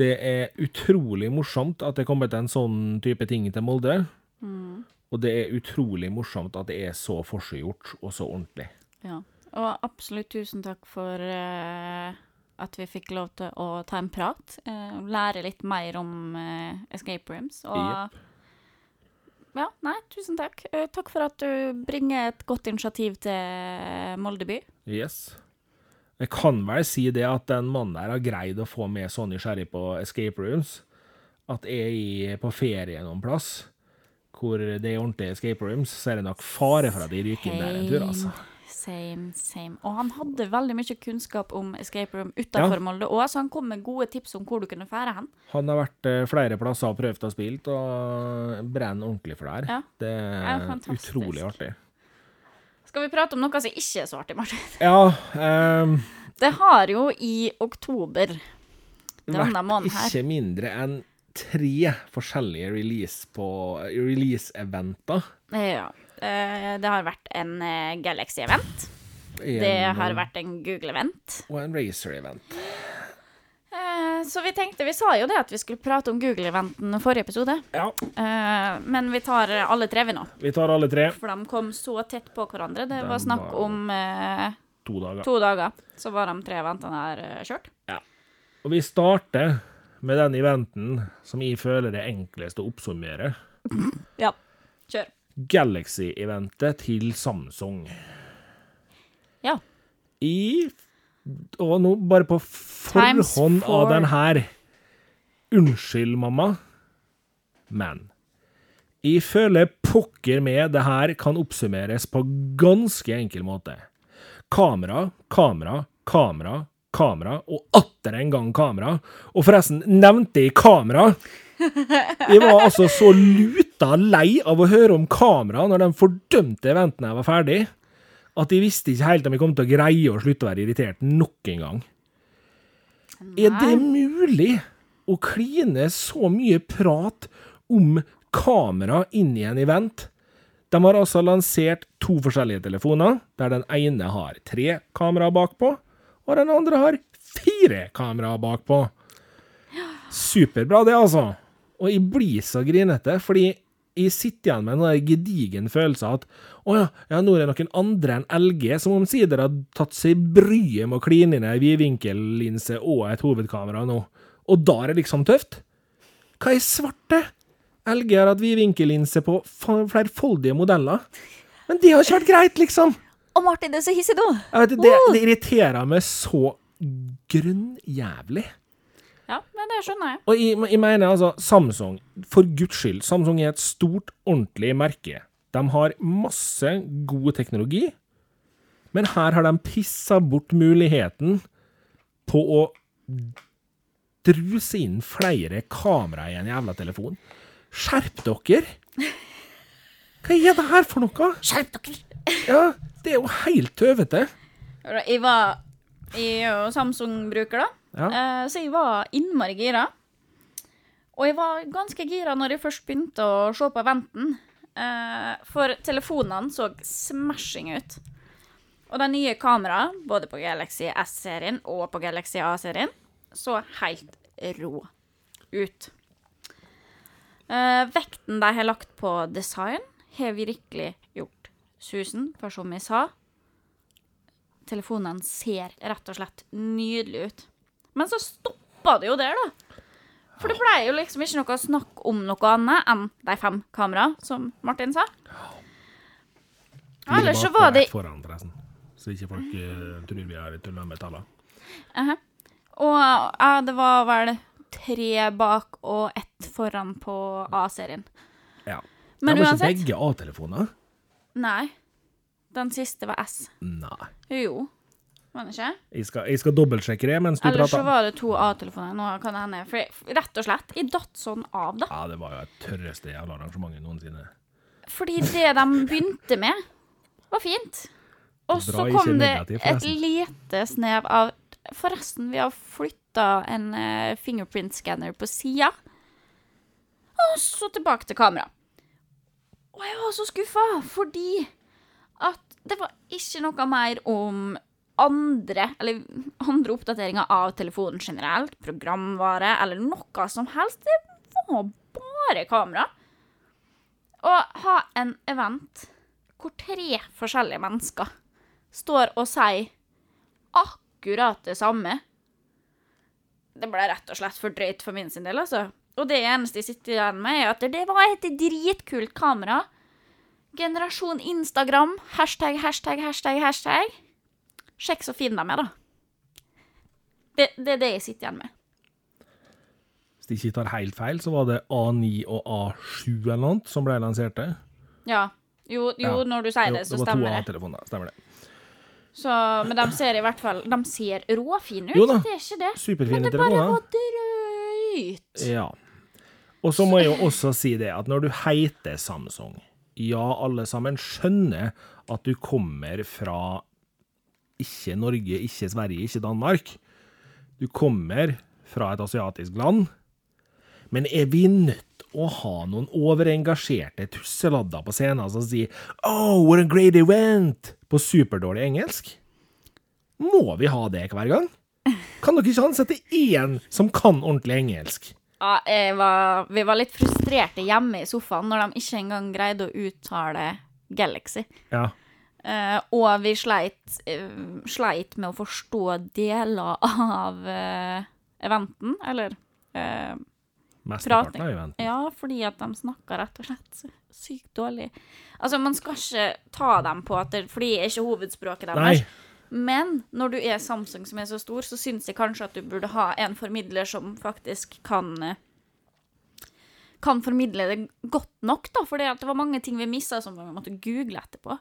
Det er utrolig morsomt at det er kommet en sånn type ting til Molde. Og det er utrolig morsomt at det er så forseggjort og så ordentlig. Ja. Og absolutt tusen takk for uh, at vi fikk lov til å ta en prat. Uh, lære litt mer om uh, escape rooms. Og Jepp. Ja, nei, tusen takk. Uh, takk for at du bringer et godt initiativ til Molde by. Yes. Jeg kan vel si det at den mannen der har greid å få med Sonny Sherry på escape rooms at jeg er på ferie noen plass hvor det er ordentlige escape rooms, så er det nok fare for at de ryker inn der en tur, altså. Same, same. Og han hadde veldig mye kunnskap om escape room utenfor Ja. Molde òg, så han kom med gode tips om hvor du kunne fære hen. Han har vært eh, flere plasser og prøvd og spilt, og brenner ordentlig for det her. Ja. Det Ja, er fantastisk. utrolig artig. Skal vi prate om noe som ikke er så artig, Martin? Ja, Um, Det har jo i oktober denne måneden her ikke mindre enn tre forskjellige release-eventer. release-eventer. Ja. Eh, Det har vært en eh, Galaxy-event. Det har vært en Google-event. Og en Racer-event. Eh, Så vi tenkte, vi sa jo det at vi skulle prate om Google-eventen forrige episode. Ja. Eh, Men vi tar alle tre vi nå. Vi tar alle tre. For de kom så tett på hverandre. Det De var snakk om eh, To dager. to dager. Så var de tre eventene her kjørt. Ja. Og vi starter med den eventen som jeg føler er enklest å oppsummere. Ja. Kjør. Galaxy-eventet til Samsung. Ja. I Og nå bare på forhånd for... av den her Unnskyld, mamma, men jeg føler pokker med det her kan oppsummeres på ganske enkel måte. Kamera, kamera, kamera, kamera, og atter en gang kamera. Og forresten, nevnte jeg kamera? Jeg var altså så luta lei av å høre om kamera når de fordømte eventene jeg var ferdig, at jeg visste ikke helt om jeg kom til å greie å slutte å være irritert nok en gang. Er det mulig å kline så mye prat om kamera inn i en event? De har altså lansert to forskjellige telefoner, der den ene har tre kameraer bakpå, og den andre har fire kameraer bakpå. Superbra, det, altså. Og jeg blir så grinete, fordi jeg sitter igjen med en sånn gedigen følelse av at å ja, ja, nå er det noen andre enn LG som omsider har tatt seg bryet med å kline inn ei vidvinkellinse og et hovedkamera nå. Og da er det liksom tøft? Hva er svarte? LG har hatt vidvinkellinse på flerfoldige modeller. Men det har ikke vært greit, liksom. Og Martin, det er så hissig, du! Jeg vet, det, det irriterer meg så grunnjævlig. Ja, men det skjønner jeg. Og jeg, jeg mener altså, Samsung, for guds skyld, Samsung er et stort, ordentlig merke. De har masse god teknologi, men her har de pissa bort muligheten på å druse inn flere kamera i en jævla telefon. Skjerp dere! Hva er det her for noe? Skjerp dere! Ja, det er jo helt tøvete. Jeg var Jeg er jo Samsung-bruker, da. Ja. Eh, Så jeg var innmari gira. Og jeg var ganske gira når jeg først begynte å se på eventen. Eh, For telefonene så smashing ut. Og de nye kameraene, både på Galaxy S-serien og på Galaxy A-serien, så helt rå ut. Eh, vekten de har lagt på design, har virkelig gjort susen. For som jeg sa, telefonene ser rett og slett nydelig ut. Men så stoppa det jo der, da. For det blei jo liksom ikke noe snakk om noe annet enn de fem kamera, som Martin sa. Ellers så var det Foran, forresten. Så ikke folk uh, tror vi har tulla med tallene. Mhm. Og ja, det var vel tre bak og ett foran på A-serien. Ja. Men de var uansett ikke begge A-telefoner? Nei. Den siste var S. Nei. Jo. Var den ikke? Jeg skal, jeg skal dobbeltsjekke det mens du Eller så var det to A-telefoner. Nå kan det hende. For rett og slett, jeg datt sånn av, da. Ja, det var jo det tørreste jævla arrangementet noensinne. Fordi det de begynte med, var fint. Og så kom det et lite snev av Forresten, vi har flytta en uh, fingerprint-scanner på sida. Og så tilbake til kamera. Og jeg var så skuffa, fordi at det var ikke noe mer om andre, eller andre oppdateringer av telefonen generelt, programvare eller noe som helst. Det var bare kamera. Å ha en event hvor tre forskjellige mennesker står og sier akkurat det samme, det ble rett og slett for drøyt for min sin del, altså. Og det eneste jeg sitter igjen med, er at det var et dritkult kamera. Generasjon Instagram. Hashtag, hashtag, hashtag, hashtag. Sjekk så fin de er, da. Det, det er det jeg sitter igjen med. Hvis de ikke tar helt feil, så var det A9 og A7 eller noe som ble lansert Ja. Jo, jo Ja. når du sier det, så det var stemmer det. A-telefoner, stemmer det. Så, men de ser i hvert fall De ser råfine ut. Jo da. Det er ikke det. Superfine Men det bare telefoner. var drøyt. Ja. Og så må jeg jo også si det, at når du heter Samsung Ja, alle sammen skjønner at du kommer fra ikke Norge, ikke Sverige, ikke Danmark. Du kommer fra et asiatisk land. Men er vi nødt å ha noen overengasjerte tusseladder på scenen som sier Oh, what a great event! på superdårlig engelsk? Må vi ha det hver gang? Kan dere ikke ansette én som kan ordentlig engelsk? Ja, var, vi var litt frustrerte hjemme i sofaen når de ikke engang greide å uttale Galaxy. Ja. Uh, og vi sleit, uh, sleit med å forstå deler av uh, eventen, eller uh, Mesteparten av eventen. Ja, fordi at de snakker rett og slett sykt dårlig. Altså, man skal ikke ta dem på at det, fordi det er ikke hovedspråket Nei. Men når du er Samsung som er så stor, så syns jeg kanskje at du burde ha en formidler som faktisk kan eh, kan formidle det godt nok, da. For det var mange ting vi mista som vi måtte google etterpå.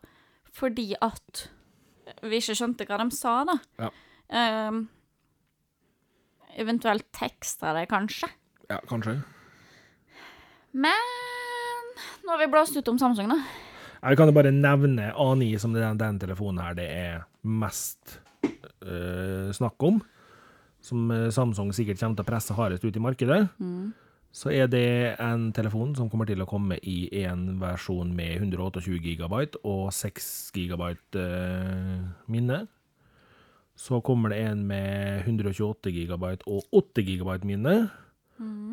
Fordi at vi ikke skjønte hva de sa, da. Ja. Um, eventuelt teksta det, kanskje. Ja, kanskje. Men nå har vi blåst ut om Samsung, da. Jeg kan jo bare nevne A9 som den, den telefonen her det er mest øh, snakk om. Som øh, Samsung sikkert kommer til å presse hardest ut i markedet. Så er det en telefon som kommer til å komme i en versjon med 128 GB og 6 GB øh, minne. Så kommer det en med 128 GB og 8 GB minne.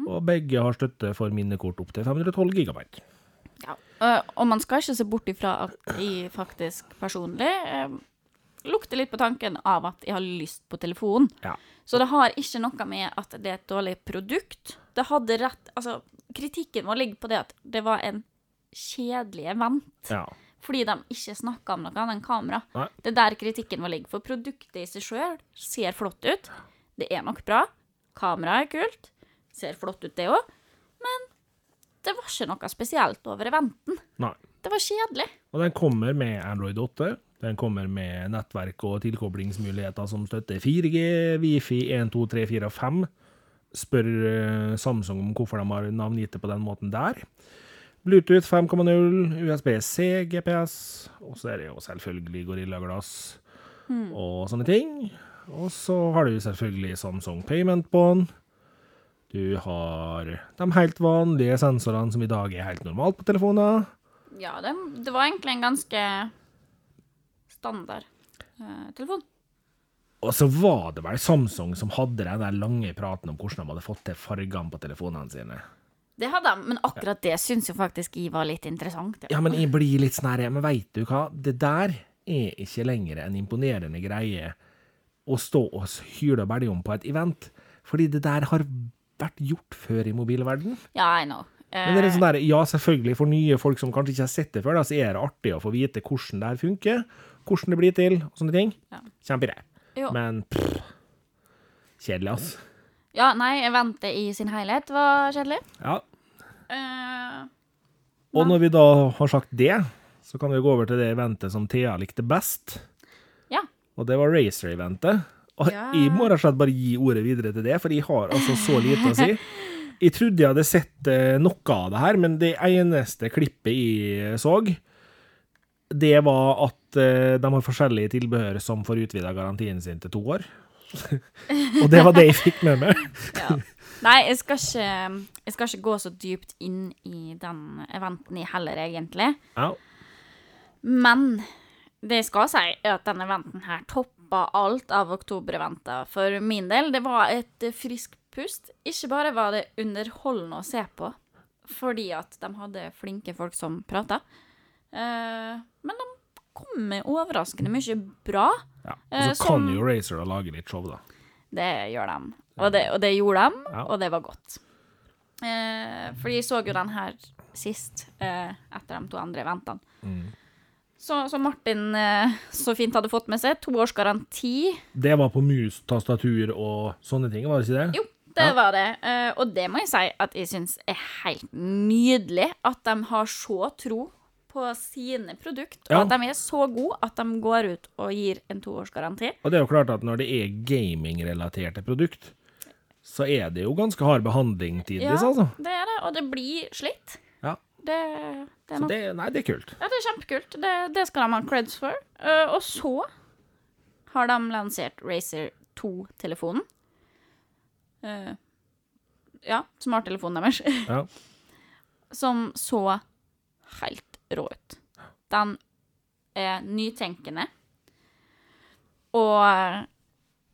Og begge har støtte for minnekort opp til 512 GB. Ja. Eh, og man skal ikke se bort ifra at jeg faktisk personlig eh, lukter litt på tanken av at jeg har lyst på telefon. Ja. Så det har ikke noe med at det er et dårlig produkt. Det hadde rett Altså, kritikken må ligge på det at det var en kjedelig event. ja. Fordi de ikke snakka om noe annet enn kamera. Nei. Det er der kritikken må ligge. For produktet i seg sjøl ser flott ut. Det er nok bra. Kameraet er kult. Ser flott ut, det òg. Men det var ikke noe spesielt over eventen. Nei. Det var kjedelig. Og den kommer med Android 8. Den kommer med nettverk og tilkoblingsmuligheter som støtter 4G, Wifi 1, 2, 3, 4 og 5. Spør eh, Samsung om hvorfor de har navngitt det på den måten der. Bluetooth 5,0, USB-C, GPS, og så er det jo selvfølgelig Gorilla Glass og sånne ting. Og så har du selvfølgelig Samsung Payment på den. Du har de helt vanlige sensorene som i dag er helt normalt på telefoner. Ja, det, det var egentlig en ganske standard eh, telefon. Og så var det vel Samsung som hadde den der lange praten om hvordan de hadde fått til fargene på telefonene sine. Det hadde de, men akkurat det syns jo faktisk jeg var litt interessant. Ja, men jeg blir litt sånn her, men veit du hva, det der er ikke lenger en imponerende greie å stå og hyle og belge om på et event, fordi det der har vært gjort før i mobilverden. Ja, I know. Men det er Eh, sånn der, ja, selvfølgelig, for nye folk som kanskje ikke har sett det før, da, så er det artig å få vite hvordan det her funker, hvordan det blir til, og sånne ting. Ja. Kjempegreier. Men pff, kjedelig, ass. Ja, nei, eventet i sin helhet var kjedelig. Ja, Eh, Og når vi da har sagt det, så kan vi gå over til det eventet som Thea likte best. Ja. Og det var Racer-eventet. Og Ja. jeg må rett og slett bare gi ordet videre til det, for jeg har altså så lite å si. Jeg trodde jeg hadde sett eh, noe av det her, men det eneste klippet jeg så, det var at eh, de har forskjellige tilbehør som får utvida garantien sin til to år. og det var det jeg fikk med meg. ja. Nei, jeg skal, ikke, jeg skal ikke gå så dypt inn i den eventen i heller, egentlig. Ja. Men det jeg skal si, er at denne eventen her toppa alt av oktobereventer. For min del, det var et friskt pust. Ikke bare var det underholdende å se på, fordi at de hadde flinke folk som prata, eh, men de kom med overraskende mye bra. ja. Eh, Og så kan jo Racer lage litt show, da. Det gjør de. Og det, og det gjorde de, Ja. og det var godt. Eh, for jeg så jo den her sist, eh, etter de to andre eventene. Mm. Så, så Martin eh, så fint hadde fått med seg to års garanti. Det var på mus, tastatur og sånne ting, var det ikke det? Jo, det Ja. var det. Eh, og det må jeg si at jeg syns er helt nydelig at de har så tro på sine produkt, og Ja. at de er så gode at de går ut og gir en toårsgaranti. Og det er jo klart at når det er gaming-relaterte produkt, så er det jo ganske hard behandling tidvis, altså. det er det, og det blir slitt. Ja. Det, det er Så noe det, nei, det er kult. Ja, det er kjempekult. Det, det skal de ha creds for. Uh, og så har de lansert Racer 2-telefonen. Uh, ja, smarttelefonen deres. Ja. Som så helt rå ut. Den er nytenkende. Og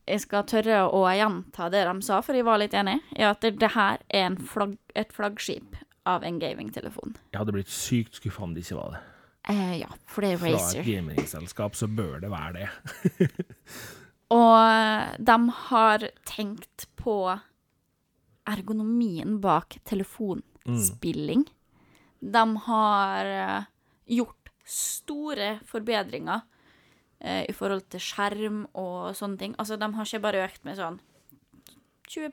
jeg skal tørre å gjenta det de sa, for jeg var litt enig, i at det, det her er en flagg, et flaggskip av en gamingtelefon. Jeg hadde blitt sykt skuffa om det ikke var det. Eh, ja, for det er Fra et gamingselskap så bør det være det. Og de har tenkt på ergonomien bak telefonspilling. De har eh, gjort store forbedringer eh, i forhold til skjerm og sånne ting. Altså, de har ikke bare økt med sånn 20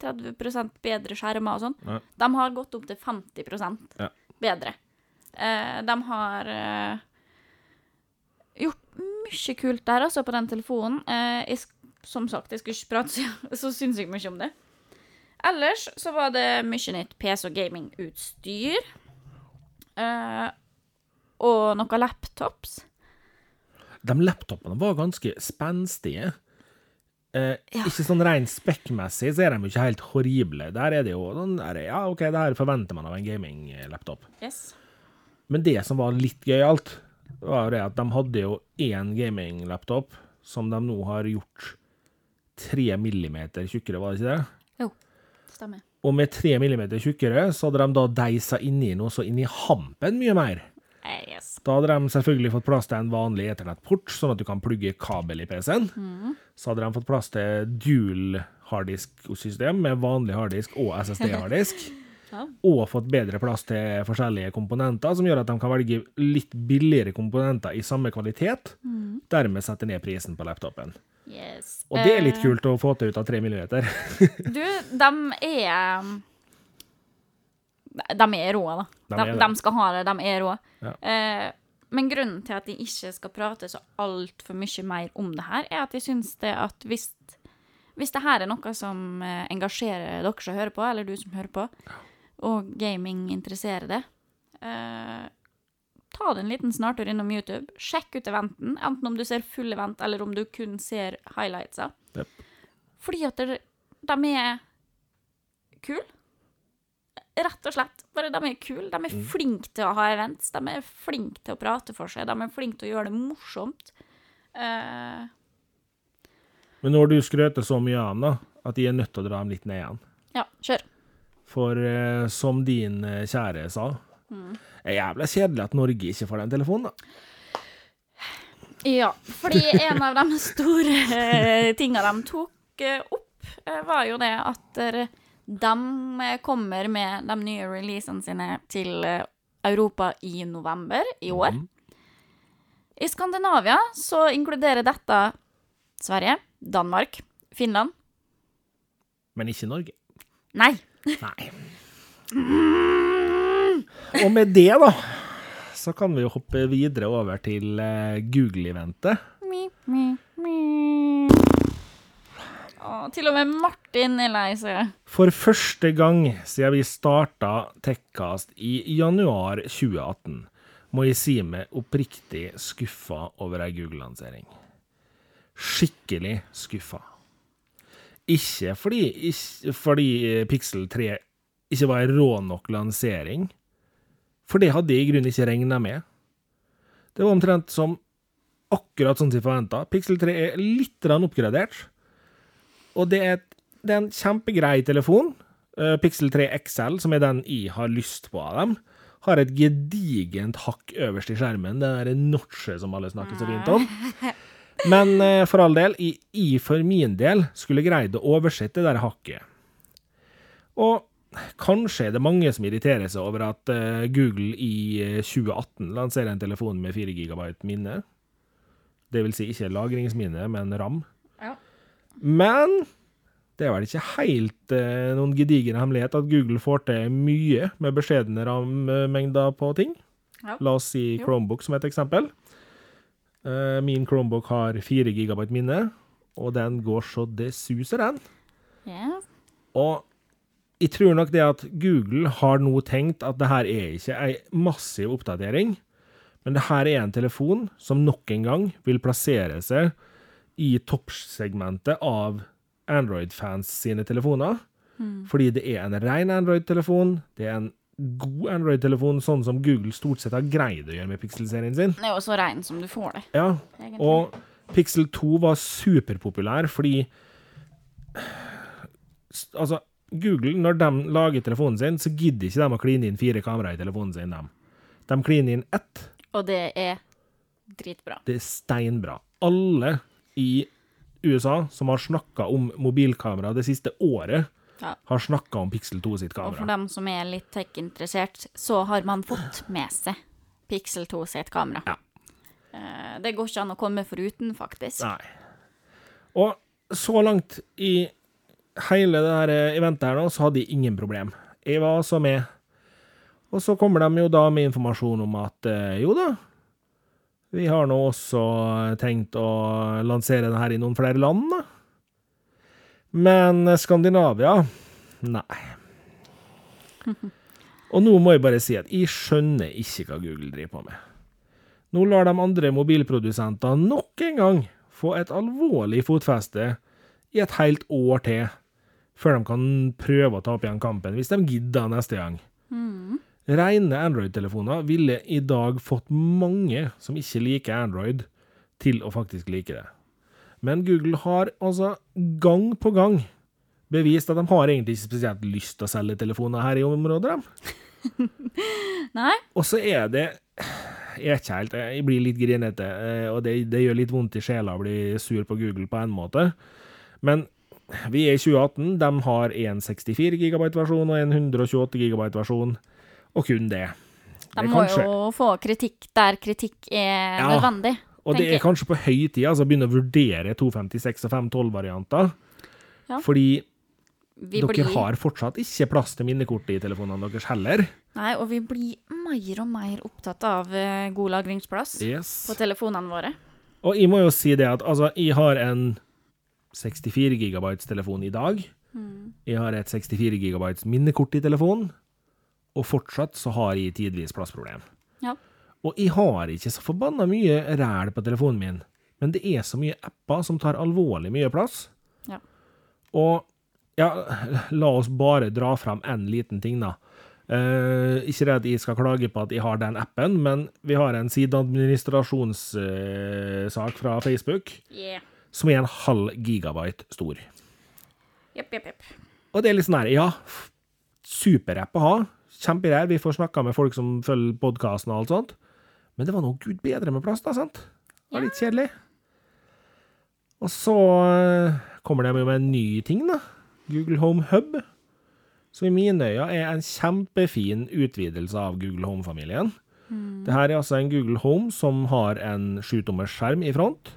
30% bedre skjermer og sånn. Ja. De har gått opp til 50 Ja. bedre. Eh, de har eh, gjort mye kult der, altså, på den telefonen. Jeg som sagt, jeg skulle ikke prate så, så sinnssykt mye om det. Ellers så var det mye nytt PC- og gamingutstyr. Eh, og noen laptops. De laptopene var ganske spenstige. Eh, Ja. Ikke sånn rent spekkmessig så er de ikke helt horrible. Der er det jo sånn der, Ja, OK, det her forventer man av en gaming-laptop. Yes. Men det som var litt gøyalt, var det at de hadde jo én gaming-laptop som de nå har gjort tre millimeter tjukkere, var det ikke det? Jo, stemmer. Og med tre millimeter tjukkere så hadde de da deisa inni noe så inni hampen mye mer. Yes. Da hadde de selvfølgelig fått plass til en vanlig eternettport, sånn at du kan plugge kabel i PC-en. Så hadde de fått plass til dual harddisk-system med vanlig harddisk og SSD-harddisk. Ja. Og fått bedre plass til forskjellige komponenter, som gjør at de kan velge litt billigere komponenter i samme kvalitet. Dermed sette ned prisen på laptopen. Yes. Og det er litt Eh, kult å få til ut av tre millimeter. Du, de er De er rå, da. De De, de skal ha det, de er rå. Ja. Eh, men grunnen til at jeg ikke skal prate så altfor mye mer om det her, er at jeg syns det at hvis, hvis det her er noe som eh, engasjerer dere som hører på, eller du som hører på, og gaming interesserer det, eh, ta det en liten snartur innom YouTube. Sjekk ut eventen, enten om du ser full event, eller om du kun ser highlightsa. Yep. Fordi at de, de er kule. Rett og slett. Bare de er kule. De er Mm. flinke til å ha events. De er flinke til å prate for seg. De er flinke til å gjøre det morsomt. Uh... Men når du skrøter så mye av dem, at de er nødt til å dra dem litt ned igjen. ja, kjør. For uh, som din uh, kjære sa, Mm. Det er jævla kjedelig at Norge ikke får den telefonen, da. Ja, fordi en av de store eh, tinga de tok eh, opp, eh, var jo det at de kommer med de nye releasene sine til Europa i november i år. I Skandinavia så inkluderer dette Sverige, Danmark, Finland Men ikke Norge. Nei. Nei. Og med det, da, så kan vi jo hoppe videre over til eh, Google-eventet. Til og med Martin er lei seg. For første gang siden vi starta Tekkast i januar 2018, må jeg si meg oppriktig skuffa over ei Google-lansering. Skikkelig skuffa. Ikke fordi, ikke fordi Pixel 3 ikke var en rå nok lansering, for det hadde jeg i grunnen ikke regna med. Det var omtrent som akkurat sånn som jeg forventa. Pixel 3 er litt oppgradert. Og det er, det er en kjempegrei telefon. Eh, Pixel 3 XL, som er den jeg har lyst på av dem, har et gedigent hakk øverst i skjermen. Det er en notche som alle snakker så fint om. Men eh, for all del, jeg, jeg for min del skulle greid å oversette det der hakket. Og kanskje er det mange som irriterer seg over at eh, Google i eh, 2018 lanserer en telefon med 4 GB minne. Det vil si ikke lagringsminne, men RAM. Ja. Men det er vel ikke helt eh, noen gedigen hemmelighet at Google får til mye med beskjedne rammengder på ting. Ja. La oss si. Chromebook som et eksempel. Eh, min Chromebook har 4 GB minne, og den går så det suser, den. Ja. Og jeg tror nok det at Google har nå tenkt at det her er ikke ei massiv oppdatering, men det her er en telefon som nok en gang vil plassere seg i toppsegmentet av Android-fans sine telefoner. Fordi det er en ren Android-telefon, det er en god Android-telefon, sånn som Google stort sett har greid å gjøre med Pixel-serien sin. Det er jo så rein som du får det, Ja, egentlig. og Pixel 2 var superpopulær fordi Altså, Google, når de lager telefonen sin, så gidder ikke de å kline inn fire kameraer i telefonen sin. De, de kliner inn ett. Og det er dritbra. Det er steinbra. Alle i USA som har snakka om mobilkamera det siste året, Ja. har snakka om Pixel 2 sitt kamera. Og for dem som er litt tech-interessert, så har man fått med seg Pixel 2 sitt kamera. Ja. Eh, Det går ikke an å komme foruten, faktisk. Nei. Og så langt i hele det her eventet her nå, så hadde jeg ingen problem. Jeg var altså med. Og så kommer de jo da med informasjon om at eh, jo da, vi har nå også tenkt å lansere det her i noen flere land, da. Men eh, Skandinavia Nei. Og nå må jeg bare si at jeg skjønner ikke hva Google driver på med. Nå lar de andre mobilprodusenter nok en gang få et alvorlig fotfeste i et helt år til, før de kan prøve å ta opp igjen kampen, hvis de gidder neste gang. Rene Android-telefoner ville i dag fått mange som ikke liker Android, til å faktisk like det. Men Google har altså gang på gang bevist at de har egentlig ikke spesielt lyst til å selge telefoner her i området. de. Nei? Og så er det Jeg er helt Jeg blir litt grinete, eh, og det, det gjør litt vondt i sjela å bli sur på Google på en måte. Men vi er i 2018. De har en 64 GB-versjon og en 128 GB-versjon, og kun det. De Det må kanskje- jo få kritikk der kritikk er Ja, nødvendig. Og det er kanskje på høy tid altså, å begynne å vurdere 256 og 512-varianter. Ja. Fordi Vi dere blir, har fortsatt ikke plass til minnekortet i telefonene deres heller. Nei, og vi blir mer og mer opptatt av eh, god lagringsplass Yes. på telefonene våre. Og jeg må jo si det at altså, jeg har en 64 gigabytes telefon i dag. Jeg har et 64 gigabytes minnekort i telefonen, og fortsatt så har jeg tidvis plassproblem. Ja. Og jeg har ikke så forbanna mye ræl på telefonen min, men det er så mye apper som tar alvorlig mye plass. Ja. Og ja, la oss bare dra fram en liten ting, da. Uh, ikke det at jeg skal klage på at jeg har den appen, men vi har en sideadministrasjonssak fra Facebook Yeah. Som er en halv gigabyte stor. Jepp, jepp, jepp. Og det er litt sånn her, ja, superapp å ha. Kjemperær. Vi får snakka med folk som følger podkasten og alt sånt. Men det var nå gud bedre med plass, da, sant? Det var litt kjedelig. Og så eh, kommer de jo med en ny ting, da. Google Home Hub. Som i mine øyne er en kjempefin utvidelse av Google Home-familien. Det her er altså en Google Home som har en sjutommers skjerm i front.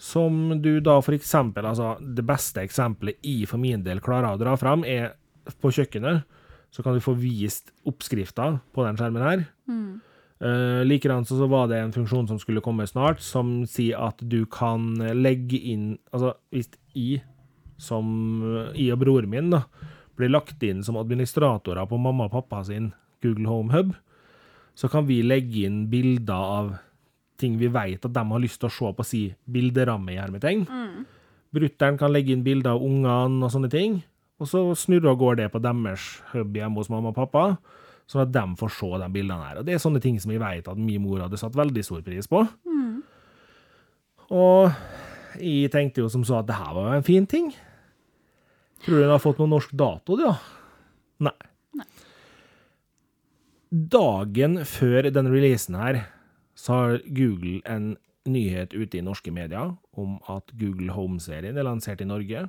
Som du da for eksempel, altså det beste eksempelet i for min del klarer å dra fram, er på kjøkkenet. Så kan du få vist oppskrifta på den skjermen her. Uh, Likedan så, så var det en funksjon som skulle komme snart, som sier at du kan legge inn Altså hvis I, som I og broren min, da, blir lagt inn som administratorer på mamma og pappa sin Google Home Hub, så kan vi legge inn bilder av ting vi vet at de har lyst til å se på si bilderamme i hermetegn. Brutter'n kan legge inn bilder av ungene og sånne ting, og så snurrer og går det på deres hub hjemme hos mamma og pappa, sånn at de får se de bildene her. Og det er sånne ting som vi vet at min mor hadde satt veldig stor pris på. Og jeg tenkte jo som så at det her var jo en fin ting. Tror du hun har fått noen norsk dato, du, Nei. Nei. Dagen før den releasen her, så har Google en nyhet ute i norske medier om at Google Home-serien er lansert i Norge.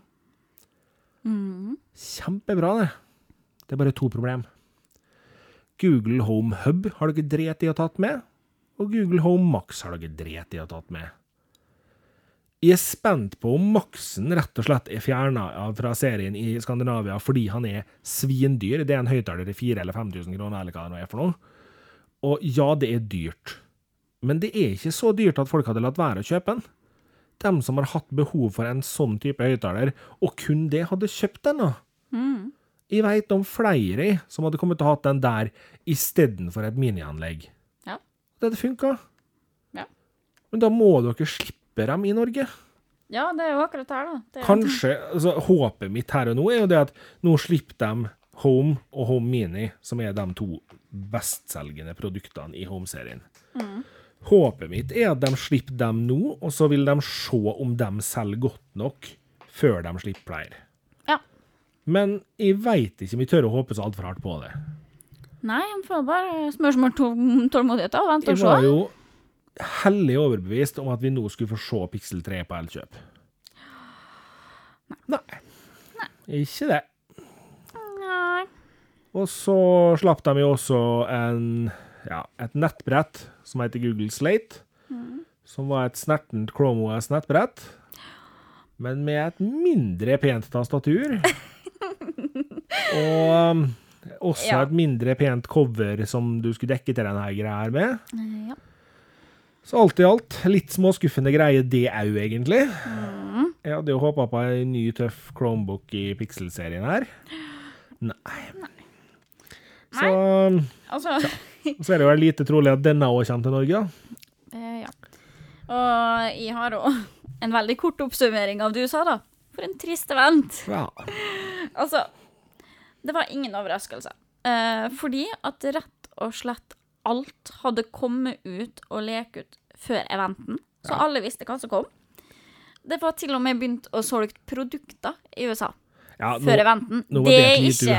Kjempebra, det. Det er bare to problem. Google Home Hub har dere dret i å tatt med, og Google Home Max har dere dret i å tatt med. Jeg er spent på om Maxen rett og slett er fjerna fra serien i Skandinavia fordi han er svindyr. Det er en høyttaler til 4000 eller 5000 kroner, eller hva det nå er for noe. Og ja, det er dyrt. Men det er ikke så dyrt at folk hadde latt være å kjøpe den. De som har hatt behov for en sånn type høyttaler, og kun det, hadde kjøpt den. da. Jeg veit om flere som hadde kommet til å ha den der istedenfor et minianlegg. Ja. Det hadde funka. Ja. Men da må dere slippe dem i Norge. Ja, det er jo akkurat her, da. Det Kanskje, altså Håpet mitt her og nå er jo det at nå slipper de Home og Home Mini, som er de to bestselgende produktene i Home-serien. Håpet mitt er at de slipper dem nå, og så vil de se om de selger godt nok før de slipper flere. Ja. Men jeg veit ikke om jeg tør å håpe så altfor hardt på det. Nei, jeg får bare smørsmål tålmodighet og vente og Jeg var jo hellig overbevist om at vi nå skulle få se Pixel 3 på Elkjøp. Nei. Ikke det. Nei. Og så slapp de jo også en, ja, et nettbrett som heter Google Slate. Som var et snertent Chrome OS-nettbrett. Men med et mindre pent tastatur. og um, også Ja. et mindre pent cover som du skulle dekke til denne greia her med. Ja. Så alt i alt, litt småskuffende greie det òg, egentlig. Jeg hadde jo håpa på ei ny, tøff Chromebook i Pixel-serien her. Nei. Så, Altså så er det jo lite trolig at denne òg kommer til Norge, da. eh, Ja. Og jeg har òg en veldig kort oppsummering av det du sa, da. For en trist event. Ja. Altså, det var ingen overraskelse. Eh, fordi at rett og slett alt hadde kommet ut og leket ut før eventen. Så alle visste hva som kom. Det var til og med begynt å solge produkter i USA ja før eventen. nå det er ikke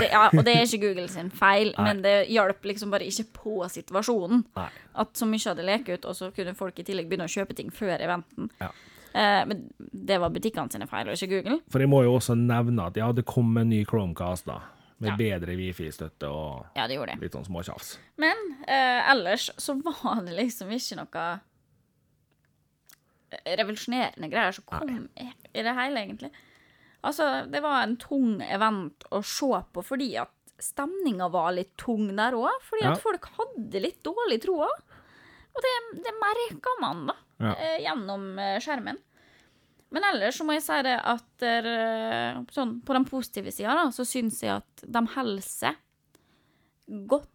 det, ja, og det er ikke Google sin feil, Nei. men det hjalp liksom bare ikke på situasjonen. Nei. At så mye hadde leket ut, og så kunne folk i tillegg begynne å kjøpe ting før eventen. Ja. Eh, men det var butikkene sine feil, og ikke Google. For jeg må jo også nevne at ja, det kom en ny Chromecast, da. Med Ja. bedre wifi-støtte og Ja, det det. litt sånn småtjafs. Men eh, ellers så var det liksom ikke noe revolusjonerende greier som kom i, i det hele, egentlig. Altså, det var en tung event å se på fordi at stemninga var litt tung der òg. Fordi Ja. at folk hadde litt dårlig troa. Og det, det merka man, da, Ja. eh, gjennom eh, skjermen. Men ellers så må jeg si det at der, sånn, på den positive sida, da, så syns jeg at de holder seg godt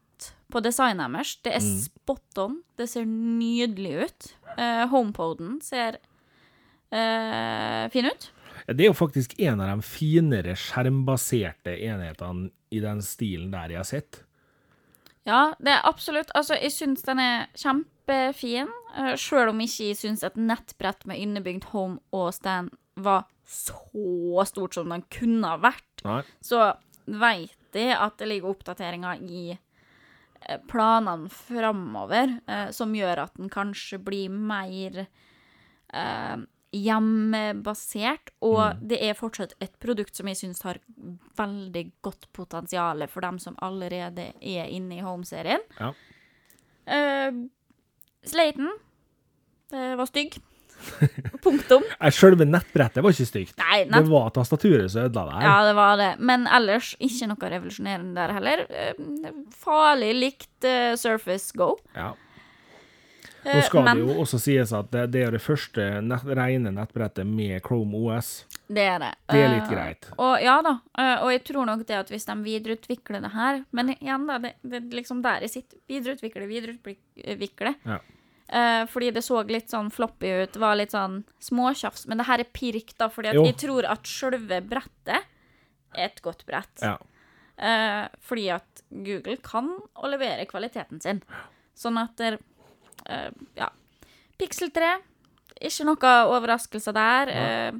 på designet deres. Det er spot on. Det ser nydelig ut. Uh, Homepoden ser eh, fin ut. Det er jo faktisk en av de finere skjermbaserte enhetene i den stilen der jeg har sett. Ja, det er absolutt. Altså, jeg syns den er kjempefin. Uh, Sjøl om ikke jeg syns et nettbrett med innebygd home og stand var så stort som den kunne ha vært. Nei. så veit jeg at det ligger oppdateringer i eh, planene framover eh, som gjør at den kanskje blir mer eh, hjemmebasert. Og det er fortsatt et produkt som jeg syns har veldig godt potensial for dem som allerede er inne i Home-serien. Ja. Uh, Slaten det var stygg. Punktum. Selve nettbrettet var ikke stygt. Nei, Det var tastaturet som ødela det her. Ja, det var det. Men ellers ikke noe revolusjonerende der heller. Uh, Farlig likt uh, Surface Go. Ja. Eh, Nå skal men det jo også sies at det, det er det første nett, rene nettbrettet med Chrome OS. det er det. Det er litt uh, greit. Og ja da. uh, og jeg tror nok det at hvis de videreutvikler det her Men igjen, da. Det, det er liksom der jeg sitter. Videreutvikle, videreutvikle. Ja. Uh, fordi det så litt sånn floppy ut, var litt sånn småtjafs. Men det her er pirk, da, fordi jeg tror at sjølve brettet er et godt brett. Ja. Eh, fordi at Google kan å levere kvaliteten sin. Sånn at der, eh, Ja. Pixel 3, ikke noe overraskelser der. Eh,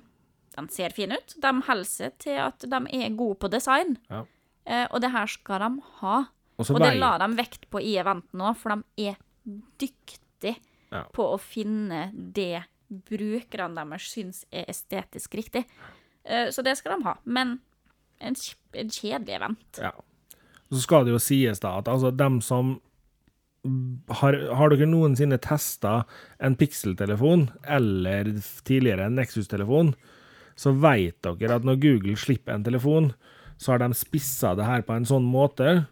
de ser fine ut. De holder seg til at de er gode på design. Ja. Uh, og det her skal de ha. Også Og det la de vekt på i eventen òg, for de er dyktige Ja. på å finne det brukerne deres syns er estetisk riktig. Uh, så det skal de ha. Men en, en kjedelig event. Ja. Så skal det jo sies da at altså dem som har, har dere noensinne testa en Pixel-telefon, eller tidligere en Nexus-telefon, så vet dere at når Google slipper en telefon, så har de spissa det her på en sånn måte.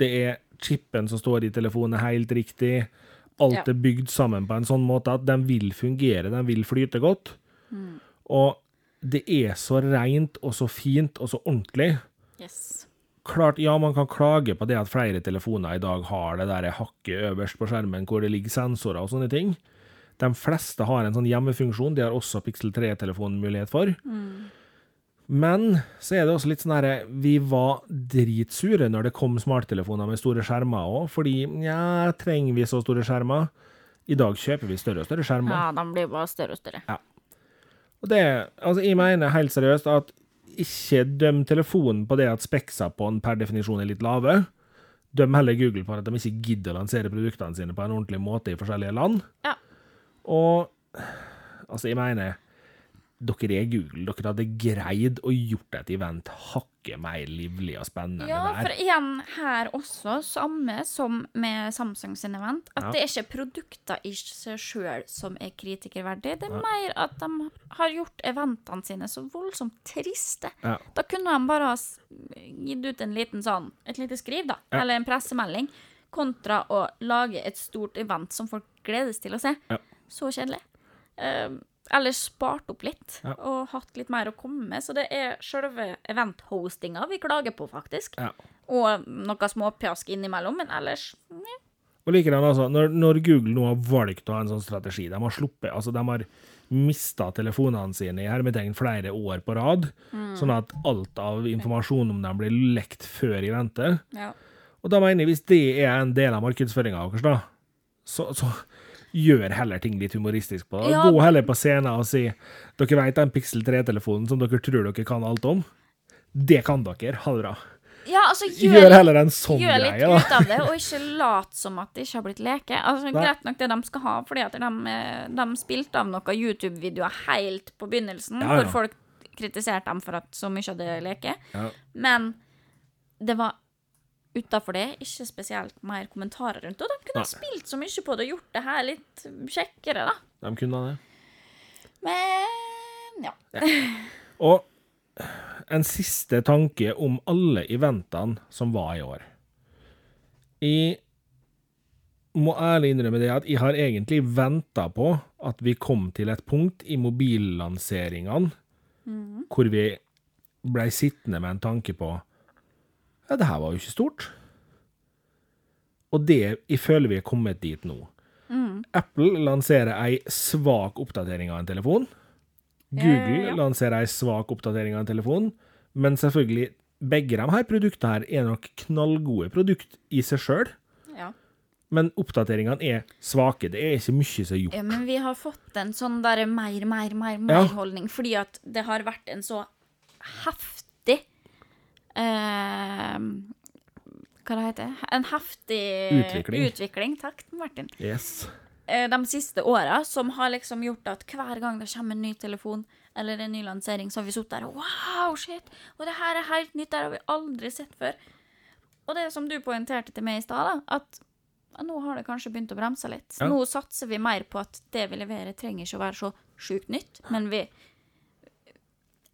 Det er chipen som står i telefonen, er helt riktig. Alt Ja. er bygd sammen på en sånn måte at den vil fungere, den vil flyte godt. Og det er så rent og så fint og så ordentlig Yes. Klart, ja, man kan klage på det at flere telefoner i dag har det der hakket øverst på skjermen hvor det ligger sensorer og sånne ting. De fleste har en sånn hjemmefunksjon, de har også Pixel 3-telefonen mulighet for. Men så er det også litt sånn herre Vi var dritsure når det kom smarttelefoner med store skjermer òg, fordi ja, trenger vi så store skjermer? I dag kjøper vi større og større skjermer. Ja, de blir bare større og større. Og det, altså, jeg mener helt seriøst at ikke døm telefonen på det at speksa på den per definisjon er litt lave. Døm heller Google på at de ikke gidder å lansere produktene sine på en ordentlig måte i forskjellige land. Ja. Og altså, jeg mener dere er Google. Dere hadde greid å gjort et event hakket mer livlig og spennende Ja, enn for igjen her også, samme som med Samsung sin event, at Ja. det er ikke produkter i seg sjøl som er kritikerverdig. Det er mer at de har gjort eventene sine så voldsomt triste. Ja. Da kunne de bare ha gitt ut en liten sånn, et lite skriv, da, Ja. eller en pressemelding, kontra å lage et stort event som folk gledes til å se. Ja. Så kjedelig. Eh, ellers spart opp litt Ja. og hatt litt mer å komme med. Så det er selve event-hostinga vi klager på, faktisk. Ja. Og noe småpjask innimellom, men ellers ja. Og likedan, altså, når, når Google nå har valgt å ha en sånn strategi, de har sluppet Altså, de har mista telefonene sine i hermetegn flere år på rad, sånn at alt av informasjon om dem blir lekt før eventet. ja. Og da mener jeg, hvis det er en del av markedsføringa deres, da, så, så gjør heller ting litt humoristisk på det. Ja. Gå heller på scenen og si Dere vet den Pixel 3-telefonen som dere tror dere kan alt om? Det kan dere. Ha det bra. ja, altså, Gjør, gjør, heller en sånn gjør litt greie, da. ut av det, og ikke lat som at det ikke har blitt leke. Altså, greit nok det de skal ha, fordi at de, eh, de spilte av noen YouTube-videoer helt på begynnelsen, Ja, ja. hvor folk kritiserte dem for at så mye av det leker. Ja. Men det var utafor det ikke spesielt mer kommentarer rundt. Og de kunne ha Nei. spilt så mye på det og gjort det her litt kjekkere, da. De kunne det. Men ja. Og en siste tanke om alle eventene som var i år. Jeg må ærlig innrømme det at jeg har egentlig venta på at vi kom til et punkt i mobillanseringene hvor vi blei sittende med en tanke på Ja, det her var jo ikke stort. Og det jeg føler vi er kommet dit nå. Apple lanserer ei svak oppdatering av en telefon. Google Eh, ja. lanserer ei svak oppdatering av en telefon, men selvfølgelig, begge de her produktene her er nok knallgode produkt i seg sjøl, ja. men oppdateringene er svake. Det er ikke mye som er gjort. Ja, men vi har fått en sånn der mer, mer, mer, mer-holdning, fordi at det har vært en så heftig eh, Hva det heter En heftig Utvikling. utvikling. Takk, Martin. Yes. Eh, de siste åra, som har liksom gjort at hver gang det kommer en ny telefon eller en ny lansering, så har vi sittet der og Wow, shit! Og det her er helt nytt, det har vi aldri sett før. Og det som du poengterte til meg i stad, at nå har det kanskje begynt å bremse litt. Ja. Nå satser vi mer på at det vi leverer, trenger ikke å være så sjukt nytt, men vi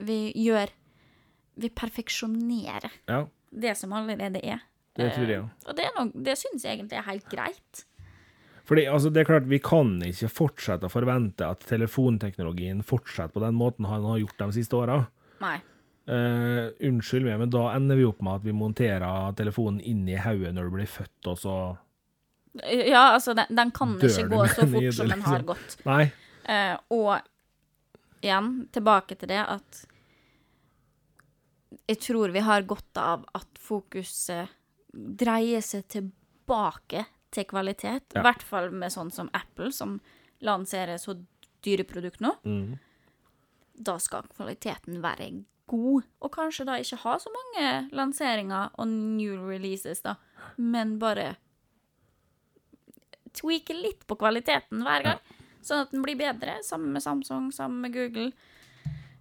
vi gjør Vi perfeksjonerer Ja, det som allerede er. det tror jeg Eh, òg. Og det, er noe, det syns jeg egentlig er helt greit. Fordi altså, det er klart, vi kan ikke fortsette å forvente at telefonteknologien fortsetter på den måten han har gjort de siste åra. Eh, unnskyld meg, men da ender vi opp med at vi monterer telefonen inn i hodet når du blir født, og så Ja, altså, den, den kan ikke gå så fort som den har liksom? gått. Nei. Uh, og igjen, tilbake til det at jeg tror vi har godt av at fokuset dreier seg tilbake til kvalitet. I Ja. hvert fall med sånn som Apple, som lanserer så dyre produkt nå. Mm. Da skal kvaliteten være god. Og kanskje da ikke ha så mange lanseringer og new releases, da, men bare tweake litt på kvaliteten hver gang. Sånn at den blir bedre, sammen med Samsung, sammen med Google.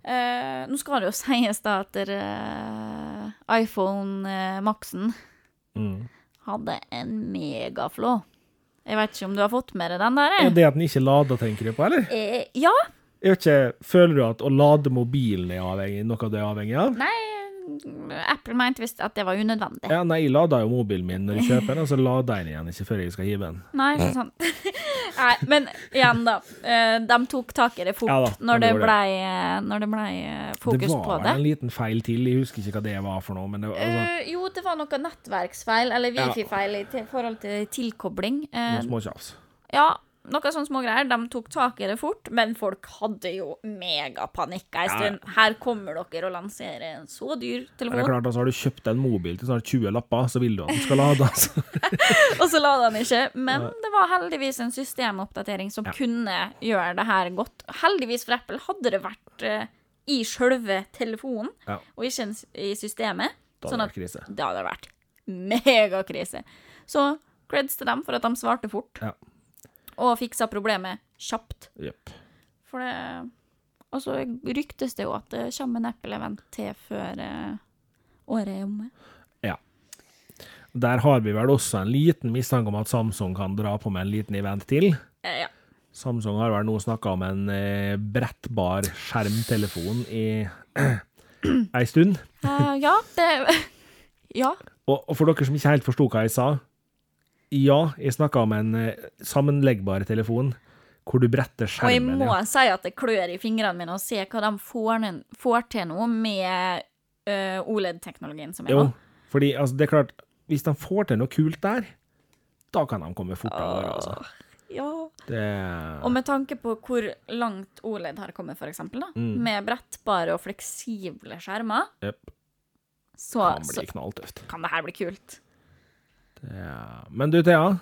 Eh, nå skal det jo sies da at uh, iPhone eh, Maxen Mm. hadde en megaflå. Jeg vet ikke om du har fått med deg den der? Er eh? det at den ikke lader, tenker du på, eller? Eh, ja. Ikke, Føler du at å lade mobilen er avhengig, noe du det er avhengig av? Nei, Apple mente visst at det var unødvendig. Ja, nei, jeg lader jo mobilen min når jeg kjøper den, og så lader jeg den igjen ikke før jeg skal hive den. Nei, ikke sant. Nei, men igjen, da. eh, De tok tak i det fort Ja da, når, det ble, eh, når det ble eh, fokus det på var vel det. en liten feil til, jeg husker ikke hva det var for noe, men det var altså, uh, jo, det var noe nettverksfeil, eller wifi-feil i forhold til tilkobling. Uh, noe småtjafs. ja, noe sånne smågreier. De tok tak i det fort, men folk hadde jo megapanikk en Ja, ja. stund. Her kommer dere og lanserer en så dyr telefon. det er klart, altså, Har du kjøpt en mobil til snart 20 lapper, så vil du at den skal lades. og så la den ikke. Men det var heldigvis en systemoppdatering som Ja. kunne gjøre det her godt. Heldigvis for Apple hadde det vært eh, i sjølve telefonen, Ja. og ikke i systemet. Da Sånn hadde at det vært krise. det hadde vært megakrise. Så creds til dem for at de svarte fort, Ja. Og fiksa problemet kjapt. Yep. For det Og så ryktes det jo at det kommer en Apple-event til før eh, året er omme. Ja. Der har vi vel også en liten mistanke om at Samsung kan dra på med en liten event til. Eh, ja. Samsung har vel nå snakka om en eh, brettbar skjermtelefon i ei stund. Ja, det Ja. Og, og for dere som ikke helt forsto hva jeg sa Ja, jeg snakka om en eh, sammenleggbar telefon hvor du bretter skjermen. Og jeg må Ja. si at det klør i fingrene mine å se hva de får, får til nå med uh, OLED-teknologien som er Jo, nå. fordi altså, det er klart, hvis de får til noe kult der, da kan de komme fort av gårde, altså. Ja. Det Og med tanke på hvor langt OLED har kommet, da, Mm. med brettbare og fleksible skjermer, yep. så, kan så bli knalltøft. kan det her bli kult. Ja. Men du, Thea.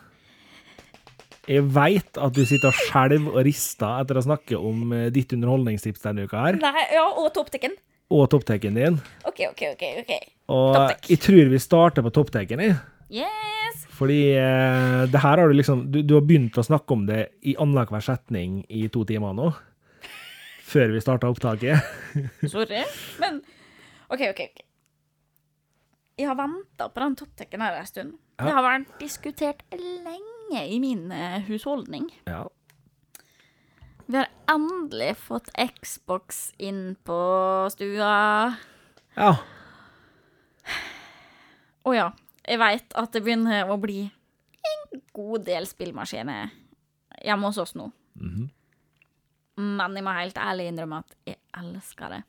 Jeg veit at du sitter og skjelver og rister etter å snakke om eh, ditt underholdningstips denne uka her, Nei, ja, og topptekken. og topptekken din. OK, OK, OK. ok. Og jeg tror vi starter på topptekken, jeg. Yes! Fordi eh, det her har du liksom du, du har begynt å snakke om det i annenhver setning i to timer nå. Før vi starta opptaket. Sorry. Men OK, OK. ok. Jeg har venta på den topptekken her en stund. Det har vært diskutert lenge i min eh, husholdning. Ja. Vi har endelig fått Xbox inn på stua. ja. Og ja, jeg veit at det begynner å bli en god del spillmaskiner hjemme hos oss nå. Mhm. Men jeg må helt ærlig innrømme at jeg elsker det.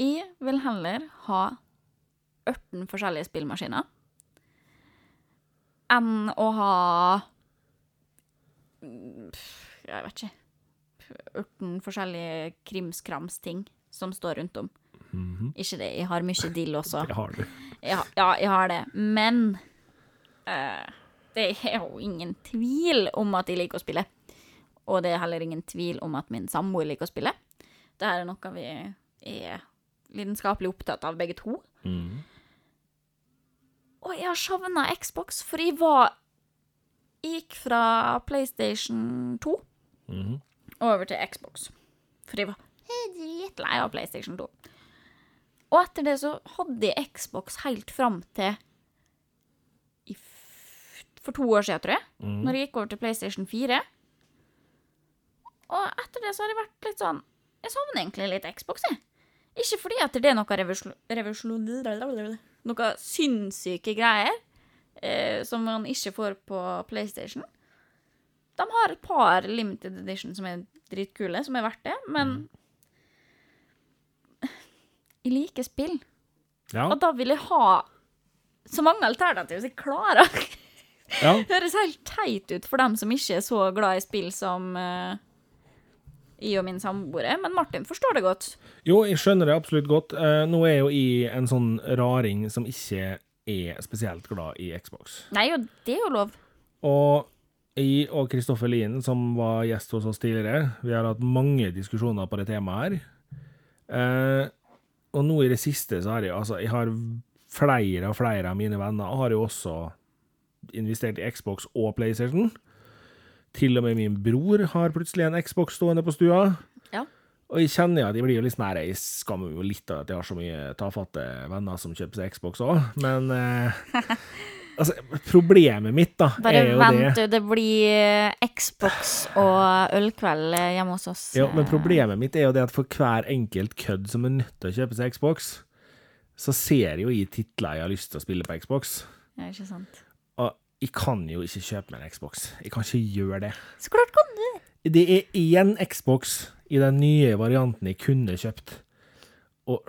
Jeg vil heller ha 18 forskjellige spillmaskiner enn å ha mm, Jeg vet ikke 18 forskjellige krimskrams-ting som står rundt om. Ikke det, jeg har mye dill også. Det har du. Ja, ja, jeg har det. Men uh, det er jo ingen tvil om at jeg liker å spille. Og det er heller ingen tvil om at min samboer liker å spille. Det her er noe vi er lidenskapelig opptatt av, begge to. Mhm. Og jeg har savna Xbox, for jeg var gikk fra PlayStation 2 Mhm. over til Xbox. For jeg var dritlei av PlayStation 2. Og etter det så hadde jeg Xbox helt fram til for to år siden, tror jeg. Når jeg gikk over til PlayStation 4. Og etter det så har jeg vært litt sånn Jeg savner egentlig litt Xbox, jeg. Ikke fordi at det er noe revolusjon... revolusjon noe sinnssyke greier eh, som man ikke får på PlayStation. De har et par limited edition som er dritkule, som er verdt det, men jeg liker spill. Ja. Og da vil jeg ha så mange alternativer som jeg klarer. ja. Det høres helt teit ut for dem som ikke er så glad i spill som eh, jeg og min samboer er, men Martin forstår det godt. Jo, jeg skjønner det absolutt godt. Eh, nå er jo jeg en sånn raring som ikke er spesielt glad i Xbox. Nei, og det er jo lov. Og jeg og Kristoffer Lien, som var gjest hos oss tidligere, vi har hatt mange diskusjoner på det temaet her. Eh, og nå i det siste så har jeg altså Jeg har flere og flere av mine venner har jo også investert i Xbox og PlayStation. Til og med min bror har plutselig en Xbox stående på stua. Ja. Og jeg kjenner jo at jeg blir jo litt sånn her, jeg skammer jo litt av at jeg har så mye tafatte venner som kjøper seg Xbox òg, men eh, Altså, problemet mitt, da, Bare er jo vent, det du. Det blir eh, Xbox og ølkveld eh, hjemme hos oss. Ja, men problemet mitt er jo det at for hver enkelt kødd som er nødt til å kjøpe seg Xbox, så ser jeg jo i titler jeg har lyst til å spille på Xbox. Ja, ikke sant. Og jeg kan jo ikke kjøpe meg en Xbox. Jeg kan ikke gjøre det. Så klart kan du! Det er én Xbox i den nye varianten jeg kunne kjøpt. Og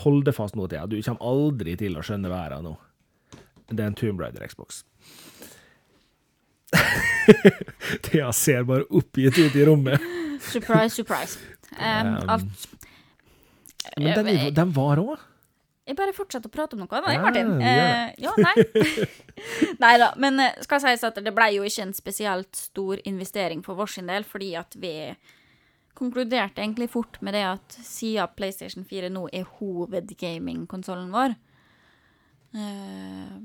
hold det fast nå, Thea. Du kommer aldri til å skjønne verden nå. Det er en Tomb Raider Xbox. Thea ser bare oppgitt ut i rommet. Surprise, surprise. Um, alt. Men den, er- den var òg. Jeg bare fortsetter å prate om noe. Ja, Martin. ja. Eh, ja, nei. nei da. Men eh, skal sies at det ble jo ikke en spesielt stor investering for vår sin del, fordi at vi konkluderte egentlig fort med det at siden PlayStation 4 nå er hovedgamingkonsollen vår, eh,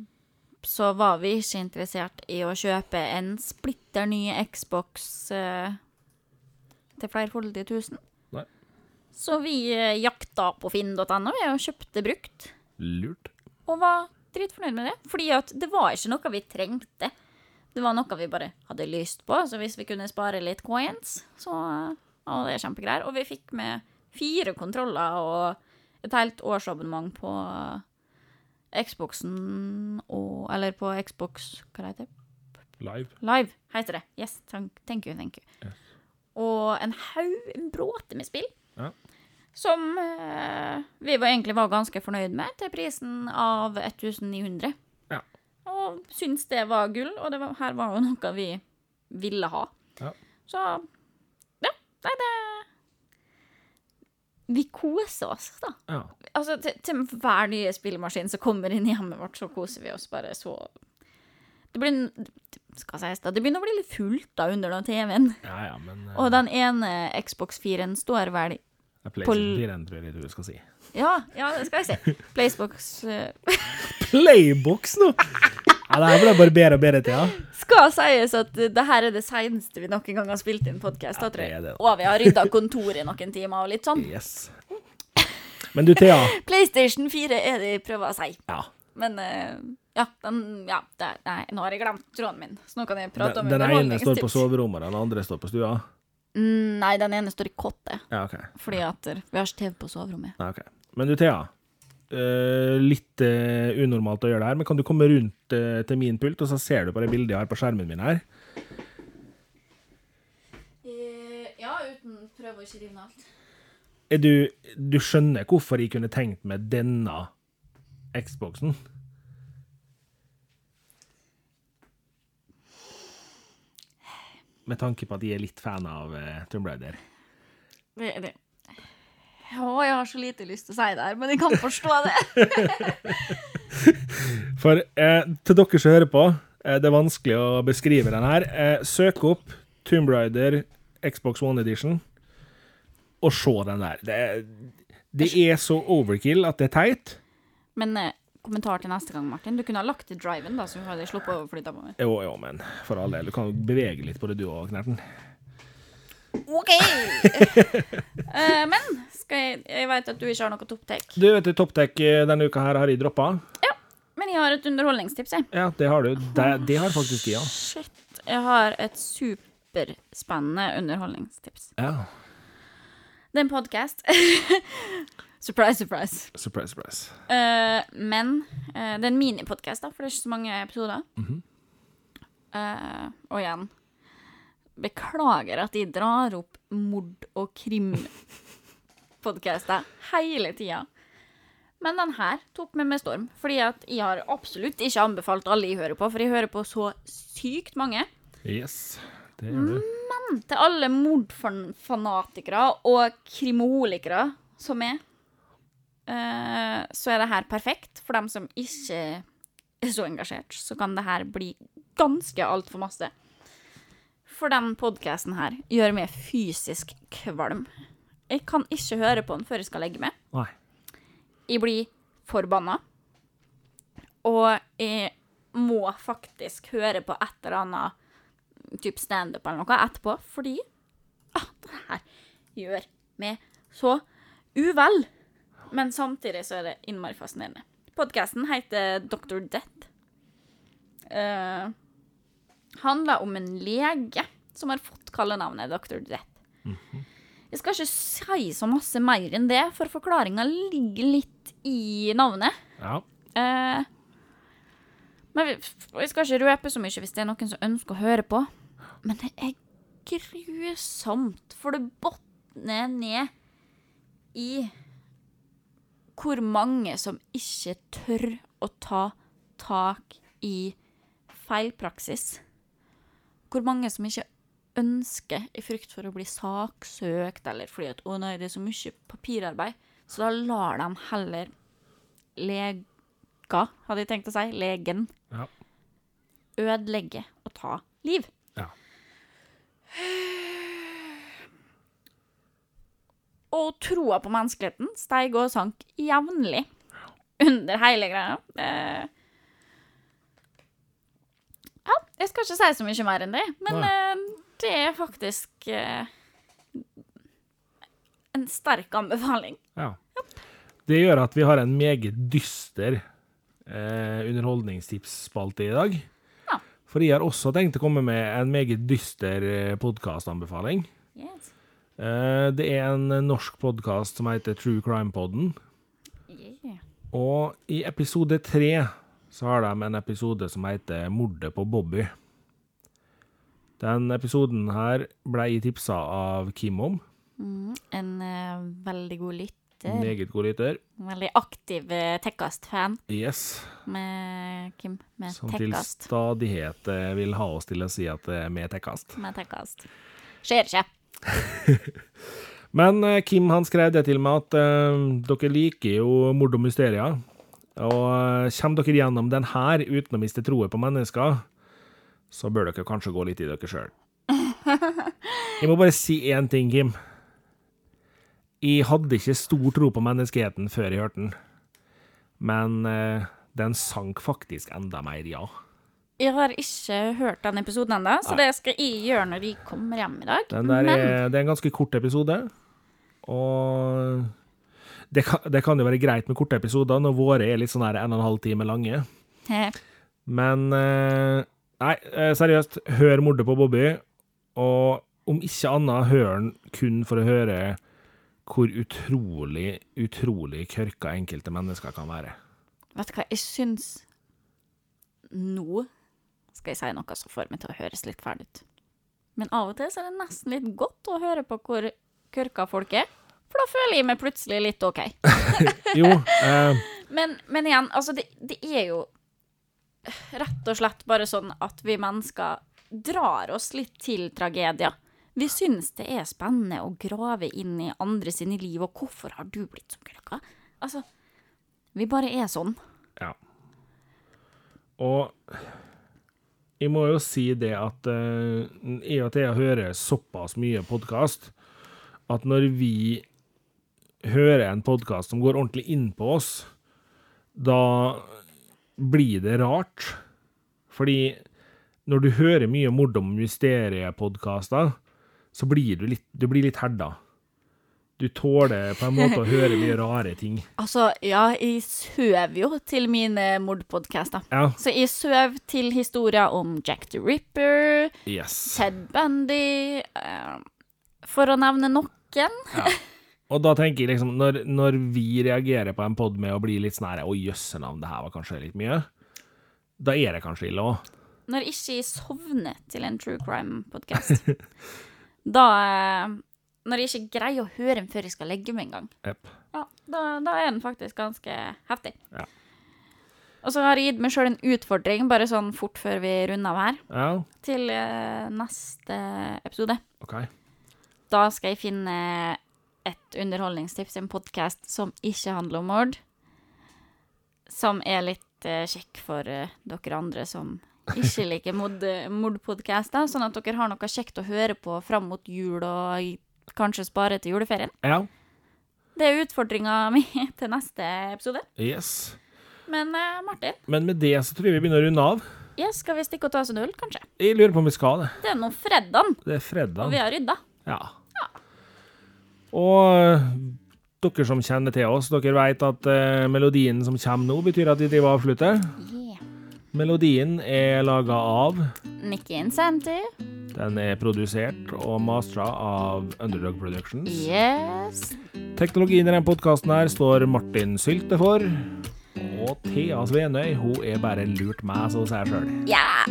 så var vi ikke interessert i å kjøpe en splitter ny Xbox eh, til flerfoldige tusen. Så vi eh, jakta på finn.no og kjøpte brukt, Lurt. og var dritfornøyd med det. Fordi at det var ikke noe vi trengte. Det var noe vi bare hadde lyst på, så hvis vi kunne spare litt coins, så eh, var det kjempegreier. Og vi fikk med fire kontroller og et helt årsabonnement på Xboxen og Eller på Xbox Hva heter det? Live. Live heter det. Yes, thank, thank you, thank you. Og en haug, en bråte med spill. Som eh, vi var egentlig var ganske fornøyd med, til prisen av 1900. Ja. Og syntes det var gull, og det var, her var jo noe vi ville ha. Ja. Så ja, nei, det Vi koser oss, da. Ja. Altså, til, til hver nye spillemaskin som kommer inn i hjemmet vårt, så koser vi oss bare så Det blir skal sies da, det begynner å bli litt fullt da under den TV-en. ja, ja, men eh, Og den ene Xbox 4-en står vel PlayStation 4 tror jeg du skal si. Ja, ja, det skal jeg si. Playbox eh, Playbox nå! Ja, det her blir bare bedre og bedre til, ja. skal sies at det her er det seneste vi noen gang har spilt inn podkast. Ja, det det. Og vi har rydda kontoret i noen timer og litt sånn. Yes. Men du, Thea. PlayStation 4 er det jeg prøver å si. Ja. Men eh, ja, den Ja, det, nei, nå har jeg glemt tråden min, så nå kan jeg prate Den, om den ene står på soverommet, den andre står på stua? Mm, nei, den ene står i kottet, Ja, OK. fordi at vi har ikke TV på soverommet. Ja, ok. Men du, Thea. eh, litt eh, unormalt å gjøre det her, men kan du komme rundt eh, til min pult, og så ser du på det bildet jeg har på skjermen min her? ja, uten prøve å ikke rive ned alt. Er du, du skjønner hvorfor jeg kunne tenkt meg denne Xboxen? Med tanke på at de er litt fan av uh, Tomb Raider. Det, det. Å, jeg har så lite lyst til å si det her, men jeg kan forstå det. For eh, til dere som hører på, eh, det er vanskelig å beskrive den her. Eh, søk opp Tomb Raider Xbox One Edition, og se den der. Det, det er så overkill at det er teit. Men eh, kommentar til neste gang, Martin. Du kunne ha lagt til driven, da, så hadde jeg sluppet å flytte på meg. Jo, jo, men for all del. Du kan jo bevege litt på det, du òg, Knerten. OK! Eh, men jeg Jeg vet at du ikke har noe topptek. Du vet du, Topptek eh, denne uka her har jeg droppa. Men jeg har et underholdningstips, jeg. Ja, det har du. Det, det har faktisk jeg. Shit. Jeg har et superspennende underholdningstips. Ja. Det er en podkast. surprise, surprise. Surprise, surprise. Uh, men uh, det er en minipodkast, for det er ikke så mange episoder. Mm -hmm. uh, og igjen Beklager at de drar opp mord- og krimpodkaster hele tida. Men den her tok meg med storm, fordi at jeg har absolutt ikke anbefalt alle jeg hører på, for jeg hører på så sykt mange. Yes, det gjør du. Men Til alle mordfanatikere og krimolikere som er, eh, så er det her perfekt. For dem som ikke er så engasjert, så kan det her bli ganske altfor masse. For den podkasten her gjør meg fysisk kvalm. Jeg kan ikke høre på den før jeg skal legge meg. Nei. Jeg blir forbanna. Og jeg må faktisk høre på et eller annet type standup eller noe etterpå, fordi ah, det her gjør meg så uvel. Men samtidig så er det innmari fascinerende. Podkasten heter Dr. Death. Uh, handler om en lege som har fått kallenavnet Dr. Death. Jeg skal ikke si så masse mer enn det, for forklaringa ligger litt i navnet. Ja. Uh, men vi, jeg skal ikke røpe så mye hvis det er noen som ønsker å høre på. Men det er grusomt, for det botner ned i hvor mange som ikke tør å ta tak i feilpraksis. Hvor mange som ikke ønsker, i frykt for å bli saksøkt, eller fordi at 'å nei, det er så mye papirarbeid', så da lar de heller lega, hadde jeg tenkt å si, legen, Ja. ødelegge og ta liv. Ja. Og troa på menneskeligheten steig og sank jevnlig under hele greia. Eh, ja, jeg skal ikke si så mye mer enn det, men eh, det er faktisk eh, en sterk anbefaling. Ja. Det gjør at vi har en meget dyster eh, underholdningstipsspalte i dag. Ja. For jeg har også tenkt å komme med en meget dyster podkastanbefaling. Yes. Eh, det er en norsk podkast som heter True Crime Podden. Yeah. Og i episode tre så har de en episode som heter 'Mordet på Bobby'. Den episoden her ble jeg tipsa av Kim om. Mm, en uh, veldig god lytter. Meget god lytter. Veldig aktiv uh, Tekkast-fan Yes. med Kim. Med Som til stadighet uh, vil ha oss til å si at det er med tekkast. Med Tekkast. Skjer ikke. Men eh, Kim han skrev det til meg at uh, dere liker jo mord og mysterier. Og uh, kommer dere gjennom den her uten å miste troen på mennesker, så bør dere kanskje gå litt i dere sjøl. Jeg må bare si én ting, Kim. Jeg hadde ikke stor tro på menneskeheten før jeg hørte den, men uh, den sank faktisk enda mer, ja. Jeg har ikke hørt den episoden ennå, så det skal jeg gjøre når jeg kommer hjem i dag. Er, det er en ganske kort episode, og det kan, det kan jo være greit med korte episoder når våre er litt sånn her en og en halv time lange. Men eh, nei, eh, seriøst, hør mordet på Bobby, og om ikke annet, hør den kun for å høre hvor utrolig, utrolig kørka enkelte mennesker kan være. vet du hva, jeg syns Nå skal jeg si noe som får meg til å høres litt fæl ut. Men av og til så er det nesten litt godt å høre på hvor kørka folk er. For da føler jeg meg plutselig litt OK. Jo, eh, Men, men igjen, altså, det, det er jo rett og slett bare sånn at vi mennesker drar oss litt til tragedier. Vi syns det er spennende å grave inn i andre sine liv, og hvorfor har du blitt som kørka? Altså, vi bare er sånn. Ja. Og jeg må jo si det at uh, i og Thea jeg hører såpass mye podkast, at når vi hører en podkast som går ordentlig inn på oss, da blir det rart. Fordi når du hører mye mord og mysteriepodkaster, så blir du litt, du blir litt herda. Du tåler på en måte å høre mye rare ting. Altså, ja, jeg søv jo til mine mordpodcaster. Ja, Så jeg søv til historier om Jack the Ripper, yes. Ted Bundy uh, For å nevne noen. Og da tenker jeg liksom, når, når vi reagerer på en pod med å bli litt sånn her Å, jøssenavn, det her var kanskje litt mye. Da er det kanskje ille òg. Når ikke jeg sovner til en true crime-podkast. da eh, Når jeg ikke greier å høre den før jeg skal legge meg en gang. Jepp. Ja, da, da er den faktisk ganske heftig. Ja. Og så har jeg gitt meg sjøl en utfordring, bare sånn fort før vi runder av her, Ja, til uh, neste episode. OK. Da skal jeg finne et underholdningstips, en podkast som ikke handler om mord. Som er litt uh, kjekk for uh, dere andre som ikke liker mordpodkaster. Sånn at dere har noe kjekt å høre på fram mot jul og i- kanskje spare til juleferien. Ja. Det er utfordringa mi til neste episode. Yes. Men uh, Martin, Men med det så tror jeg vi begynner å runde av. ja, skal vi stikke og ta oss en øl, kanskje? Jeg lurer på om vi skal det. Det er nå fredag, Det er og vi har rydda. Ja. ja. Og øh, dere som kjenner til oss, dere vet at uh, melodien som kommer nå, betyr at vi driver og avslutter. Melodien er laga av Nikki Insanti. Den er produsert og mastra av Underdog Productions. Yes. Teknologien i denne podkasten her står Martin Sylte for. Og Thea Svenøy hun er bare lurt meg, så sier jeg sjøl. Yeah.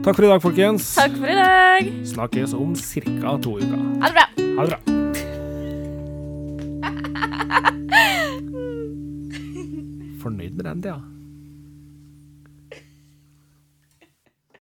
Takk for i dag, folkens. Takk for i dag. Snakkes om ca. to uker. Ha det bra. Ha det bra. Fornøyd med den, Thea?